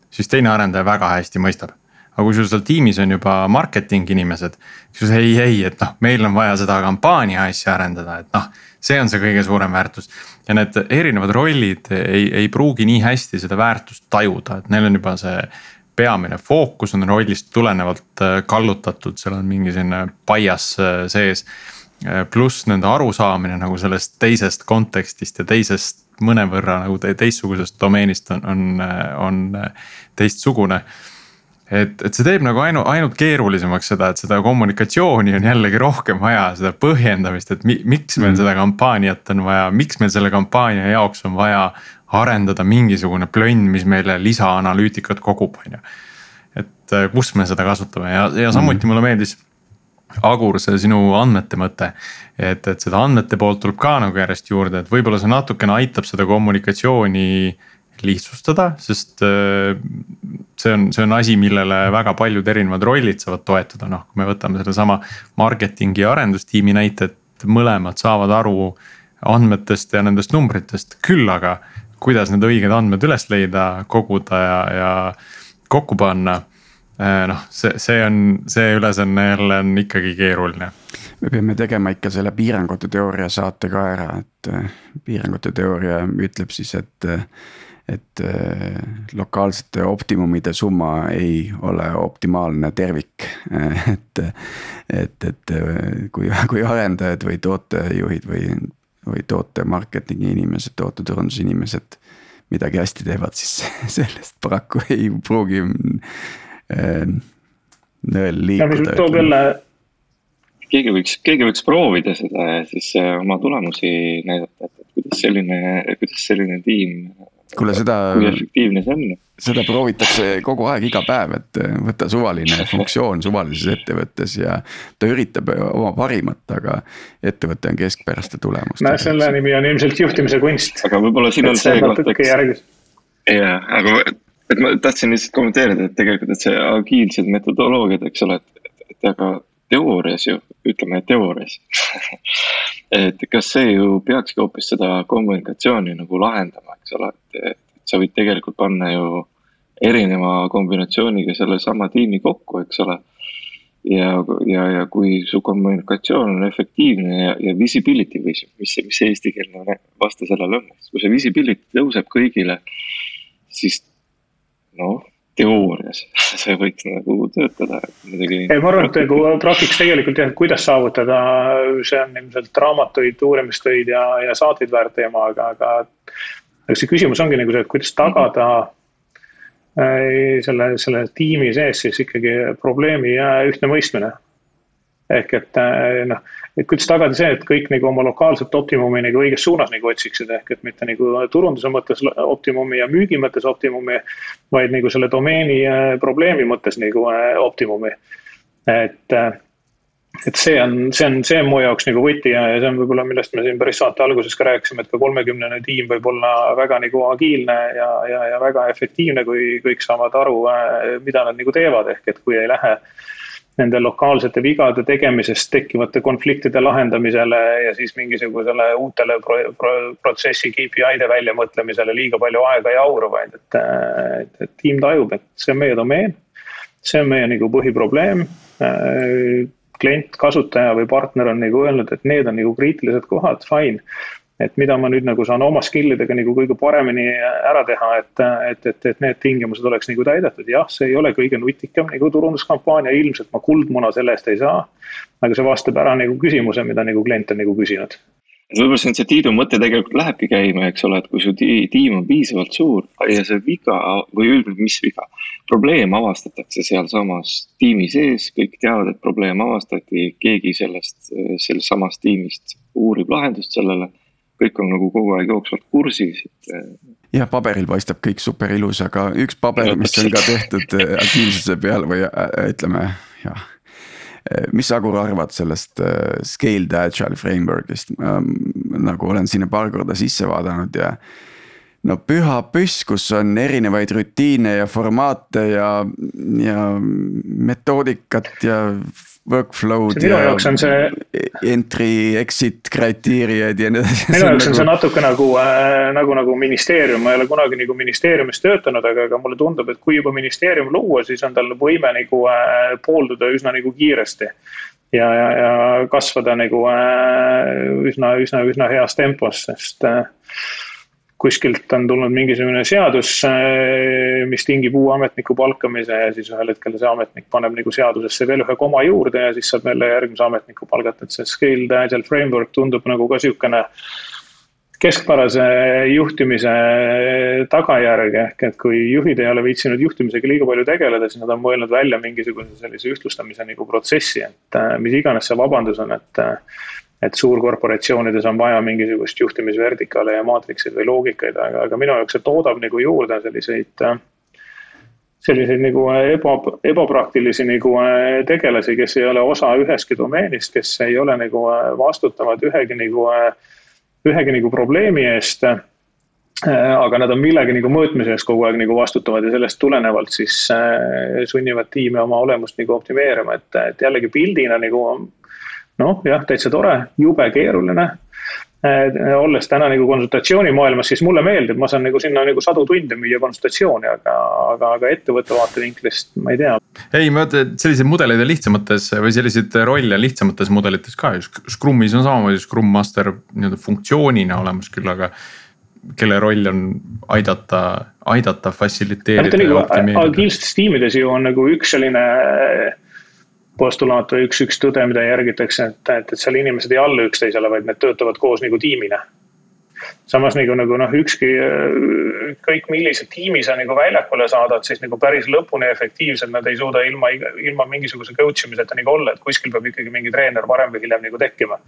S3: siis teine arendaja väga hästi mõistab aga kui sul seal tiimis on juba marketing inimesed, siis ei, ei, et noh, meil on vaja seda kampaania asja arendada, et noh, see on see kõige suurem väärtus. ja need erinevad rollid ei, ei pruugi nii hästi seda väärtust tajuda, et neil on juba see peamine fookus on rollist tulenevalt äh, kallutatud, seal on mingi selline bias äh, sees. Äh, pluss nende arusaamine nagu sellest teisest kontekstist ja teisest mõnevõrra nagu teistsugusest domeenist on, on, on teistsugune et, et see teeb nagu ainu-, ainult keerulisemaks seda, et seda kommunikatsiooni on jällegi rohkem vaja, seda põhjendamist, et mi, miks meil mm. seda kampaaniat on vaja, miks meil selle kampaania jaoks on vaja arendada mingisugune plönn, mis meile lisaanalüütikat kogub, on ju. et äh, kus me seda kasutame ja, ja samuti mm. mulle meeldis. Agur, see sinu andmete mõte, et, et seda andmete poolt tuleb ka nagu järjest juurde, et võib-olla see natukene aitab seda kommunikatsiooni lihtsustada, sest äh, see on, see on asi, millele väga paljud erinevad rollid saavad toetuda, noh, kui me võtame sedasama marketingi ja arendustiimi näite, et mõlemad saavad aru andmetest ja nendest numbritest, küll aga kuidas need õiged andmed üles leida, koguda ja, ja kokku panna. Äh, noh, see, see on, see ülesanne jälle on ikkagi keeruline
S2: me peame tegema ikka selle piirangute teooria saate ka ära, et äh, piirangute teooria ütleb siis, et et äh, lokaalsete optimumide summa ei ole optimaalne tervik, et, et, et äh, kui, kui arendajad või tootejuhid või, või toote marketingi inimesed, tooteturunduse inimesed midagi hästi teevad, siis sellest paraku ei pruugi äh, nõel liikuda.
S1: toob jälle
S4: keegi võiks, keegi võiks proovida seda ja siis oma tulemusi näidata, et kuidas selline, kuidas selline tiim
S2: kuule, seda.
S4: kui efektiivne see on?
S2: seda proovitakse kogu aeg, iga päev, et võtta suvaline funktsioon suvalises ettevõttes ja ta üritab oma parimat, aga ettevõte on keskpäraste tulemustega.
S1: no selle nimi on ilmselt juhtimise kunst.
S4: aga võib-olla siin on see koht, et. jah, aga et ma tahtsin lihtsalt kommenteerida, et tegelikult, et see agiilsed metodoloogiad, eks ole, et, et aga teoorias ju, ütleme teoorias et kas see ju peakski hoopis seda kommunikatsiooni nagu lahendama, eks ole, et, et sa võid tegelikult panna ju erineva kombinatsiooniga sellesama tiimi kokku, eks ole. ja, ja, ja kui su kommunikatsioon on efektiivne ja, ja visibility või mis, mis see eestikeelne vaste sellele on, kui see visibility tõuseb kõigile, siis noh teoorias see võiks nagu töötada
S1: muidugi. ei, ma arvan, et nagu praktikas tegelikult jah, kuidas saavutada, see on ilmselt raamatuid, uurimistöid ja, ja saateid väärt teema, aga, aga. aga see küsimus ongi nagu see, et kuidas tagada äh, selle, selle tiimi sees siis ikkagi probleemi ühtne mõistmine. ehk et äh, noh et kuidas tagada see, et kõik nagu oma lokaalset optimumi nagu õiges suunas nagu otsiksid, ehk et mitte nagu turunduse mõttes optimumi ja müügi mõttes optimumi. vaid nagu selle domeeni äh, probleemi mõttes nagu äh, optimumi. et, äh, et see on, see on, see mu jaoks nagu võti ja, ja see on võib-olla, millest me siin päris saate alguses ka rääkisime, et ka kolmekümnene tiim võib olla väga nagu agiilne ja, ja, ja väga efektiivne, kui kõik saavad aru, mida nad nagu teevad, ehk et kui ei lähe nende lokaalsete vigade tegemisest tekkivate konfliktide lahendamisele ja siis mingisugusele uutele pro, pro, protsessi KPI-de väljamõtlemisele liiga palju aega ei auru, vaid et, et, et tiim tajub, et see on meie domeen. see on meie nagu põhiprobleem. klient, kasutaja või partner on nagu öelnud, et need on nagu kriitilised kohad, fine et mida ma nüüd nagu saan oma skill idega nagu kõige paremini ära teha, et, et, et, et need tingimused oleks nagu täidetud, jah, see ei ole kõige nutikam nagu turunduskampaania, ilmselt ma kuldmuna selle eest ei saa. aga see vastab ära nagu küsimuse, mida nagu klient on nagu küsinud
S4: võib-olla see on see Tiidu mõte tegelikult lähebki käima, eks ole, et kui su tiim on piisavalt suur ja see viga või üldiselt, mis viga. probleem avastatakse sealsamas tiimi sees, kõik teavad, et probleem avastati, keegi sellest, sellest samast tiimist uurib lahendust sellele kõik on nagu kogu aeg jooksvalt kursis, et.
S2: Eh, jah, paberil paistab kõik super ilus, aga üks paber, mis on ka tehtud eh, agiilsuse peal või eh, ütleme, jah mis sa, Agur, arvad sellest scaled agile framework'ist, nagu olen sinna paar korda sisse vaadanud ja. no püha püss, kus on erinevaid rutiine ja formaate ja, ja metoodikat ja workflow'd
S1: minu jaoks on see.
S2: Entry, exit kriteeriad ja nii edasi.
S1: minu jaoks on see nagu- natuke nagu äh,, nagu, nagu ministeerium, ma ei ole kunagi nagu ministeeriumis töötanud, aga, aga mulle tundub, et kui juba ministeerium luua, siis on tal võime nagu äh, poolduda üsna nagu kiiresti. ja, ja, ja kasvada nagu äh, üsna, üsna, üsna heas tempos, sest äh, kuskilt on tulnud mingisugune seadus, äh, mis tingib uue ametniku palkamise ja siis ühel hetkel see ametnik paneb nagu seadusesse veel ühe koma juurde ja siis saab jälle järgmise ametniku palgata, et see scaled agile framework tundub nagu ka sihukene keskpärase juhtimise tagajärg. Ehk et kui juhid ei ole viitsinud juhtimisega liiga palju tegeleda, siis nad on mõelnud välja mingisuguse sellise ühtlustamise nagu protsessi, et äh, mis iganes see vabandus on, et äh, et suurkorporatsioonides on vaja mingisugust juhtimisvertikaale ja maatrikseid või loogikaid, aga, aga minu jaoks see toodab nagu juurde selliseid selliseid nagu eba, ebapraktilisi nagu tegelasi, kes ei ole osa ühestki domeenist, kes ei ole nagu vastutavad ühegi nagu, ühegi nagu probleemi eest. aga nad on millegi nagu mõõtmise eest kogu aeg nagu vastutavad ja sellest tulenevalt siis sunnivad tiime oma olemust nagu optimeerima, et, et jällegi pildina nagu noh, jah, täitsa tore, jube keeruline äh, olles täna nagu konsultatsioonimaailmas, siis mulle meeldib, ma saan nagu sinna nagu sadu tunde müüa konsultatsiooni, aga, aga, aga ettevõtte vaatevinklist ma ei tea.
S3: ei, ma mõtlen, et selliseid mudeleid on lihtsamates või selliseid rolle lihtsamates mudelites ka ju, Scrumis on samamoodi Scrum Master nii-öelda funktsioonina olemas küll, aga. kelle roll on aidata, aidata, fassiliteerida
S1: ja nagu optimeerida. agiilsetes tiimides ju on nagu üks selline postulaat või üks, üks tõde, mida järgitakse, et, et, et seal inimesed ei allu üksteisele, vaid need töötavad koos nagu tiimina samas nagu, nagu noh, ükski, kõik millise tiimi sa nagu väljakule saadad, siis nagu päris lõpuni efektiivselt nad ei suuda ilma, ilma mingisuguse coach imiseta nagu olla, et kuskil peab ikkagi mingi treener varem või hiljem nagu tekkima.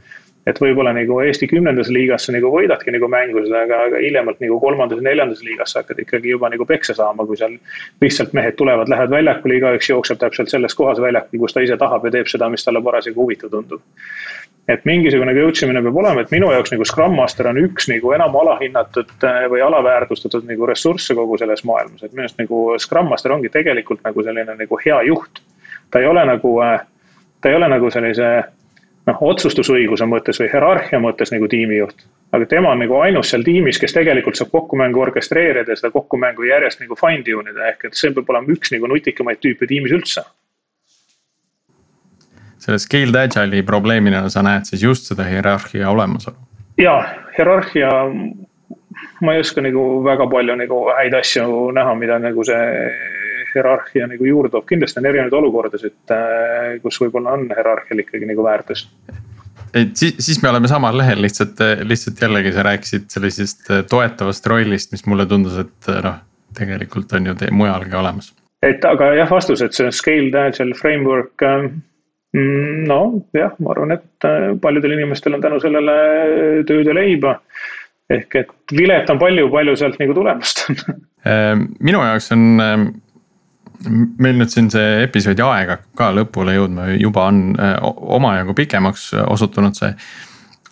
S1: et võib-olla nagu Eesti kümnendas liigas sa nagu võidadki nagu mängusid, aga, aga hiljemalt nagu kolmandas ja neljandas liigas sa hakkad ikkagi juba nagu peksa saama, kui seal lihtsalt mehed tulevad, lähevad väljakule, igaüks jookseb täpselt selles kohas väljakul, kus ta ise tahab ja teeb seda, mis talle parasjagu huvitav tundub et mingisugune coach imine peab olema, et minu jaoks nagu Scrum Master on üks nagu enam alahinnatud äh, või alaväärtustatud nagu ressursse kogu selles maailmas, et minu arust nagu Scrum Master ongi tegelikult nagu selline nagu hea juht. ta ei ole nagu, äh, ta ei ole nagu sellise noh, otsustusõiguse mõttes või hierarhia mõttes nagu tiimijuht. aga tema on nagu ainus seal tiimis, kes tegelikult saab kokkumängu orkestreerida ja seda kokkumängu järjest nagu fine tune ida, ehk et see peab olema üks nagu nutikamaid tüüpe tiimis üldse.
S3: Selle scaled agile'i probleemina sa näed siis just seda hierarhia olemasolu?
S1: ja, hierarhia, ma ei oska nagu väga palju nagu häid asju näha, mida nagu see hierarhia nagu juurde toob, kindlasti on erinevaid olukordasid, äh, kus võib-olla on hierarhial ikkagi nagu väärtus.
S3: et siis, siis me oleme samal lehel lihtsalt, lihtsalt jällegi sa rääkisid sellisest äh, toetavast rollist, mis mulle tundus, et äh, noh, tegelikult on ju mujalgi olemas.
S1: et aga jah, vastus, et see scaled agile framework no jah, ma arvan, et paljudel inimestel on tänu sellele tööd ja leiba. ehk et vilet on palju, palju sealt nagu tulemust
S3: minu jaoks on meil nüüd siin see episoodi aeg hakkab ka lõpule jõudma, juba on äh, omajagu pikemaks osutunud see.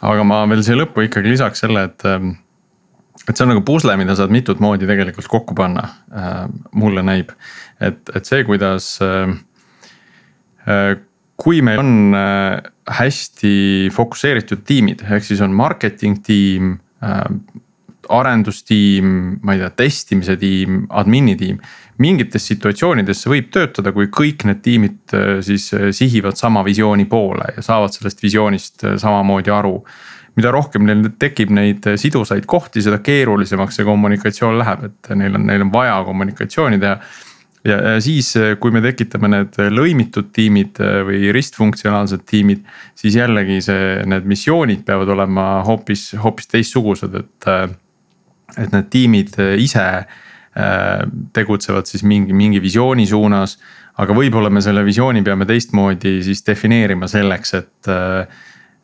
S3: aga ma veel siia lõppu ikkagi lisaks selle, et, et see on nagu pusle, mida saad mitut moodi tegelikult kokku panna, äh, mulle näib. et, et see, kuidas, äh, kui meil on hästi fokusseeritud tiimid, ehk siis on marketing tiim arendustiim, ma ei tea, testimise tiim, admin'i tiim mingites situatsioonides see võib töötada, kui kõik need tiimid äh, siis äh, sihivad sama visiooni poole ja saavad sellest visioonist äh, samamoodi aru. mida rohkem neil tekib neid sidusaid kohti, seda keerulisemaks see kommunikatsioon läheb, et neil on, neil on vaja kommunikatsiooni teha. Ja, siis, kui me tekitame need lõimitud tiimid või ristfunktsionaalsed tiimid, siis jällegi see, need missioonid peavad olema hoopis, hoopis teistsugused, et. et need tiimid ise tegutsevad siis mingi, mingi visiooni suunas. aga võib-olla me selle visiooni peame teistmoodi siis defineerima selleks, et,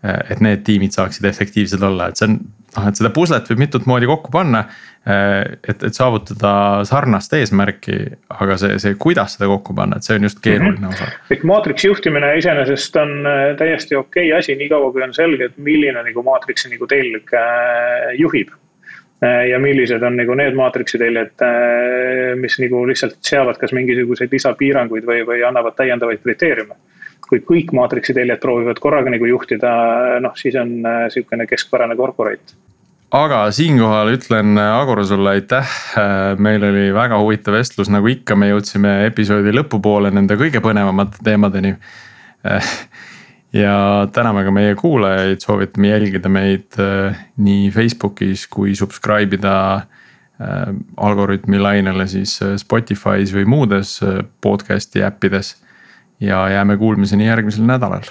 S3: et need tiimid saaksid efektiivsed olla, et see on noh, et seda puslet võib mitut moodi kokku panna. Äh, et, et saavutada sarnast eesmärki, aga see, see, kuidas seda kokku panna, et see on just keeruline mm -hmm. osa.
S1: et maatriksi juhtimine iseenesest on täiesti okei okay asi, niikaua kui on selge, et milline nagu maatriksi nagu telg juhib Äh, ja millised on nagu need maatriksi teljed, äh, mis nagu lihtsalt seavad kas mingisuguseid lisapiiranguid või, või annavad täiendavaid kriteeriume. Kui kõik maatriksi teljed proovivad korraga nagu juhtida, noh siis on äh, sihukene keskpärane corporate
S3: aga siinkohal ütlen Agor sulle aitäh, meil oli väga huvitav vestlus, nagu ikka, me jõudsime episoodi lõpupoole nende kõige põnevamate teemadeni. Ja täname ka meie kuulajaid, soovitame jälgida meid äh, nii Facebookis kui subscribe ida äh, algoritmi lainele siis äh, Spotify's või muudes podcast'i äppides ja jääme kuulmiseni järgmisel nädalal.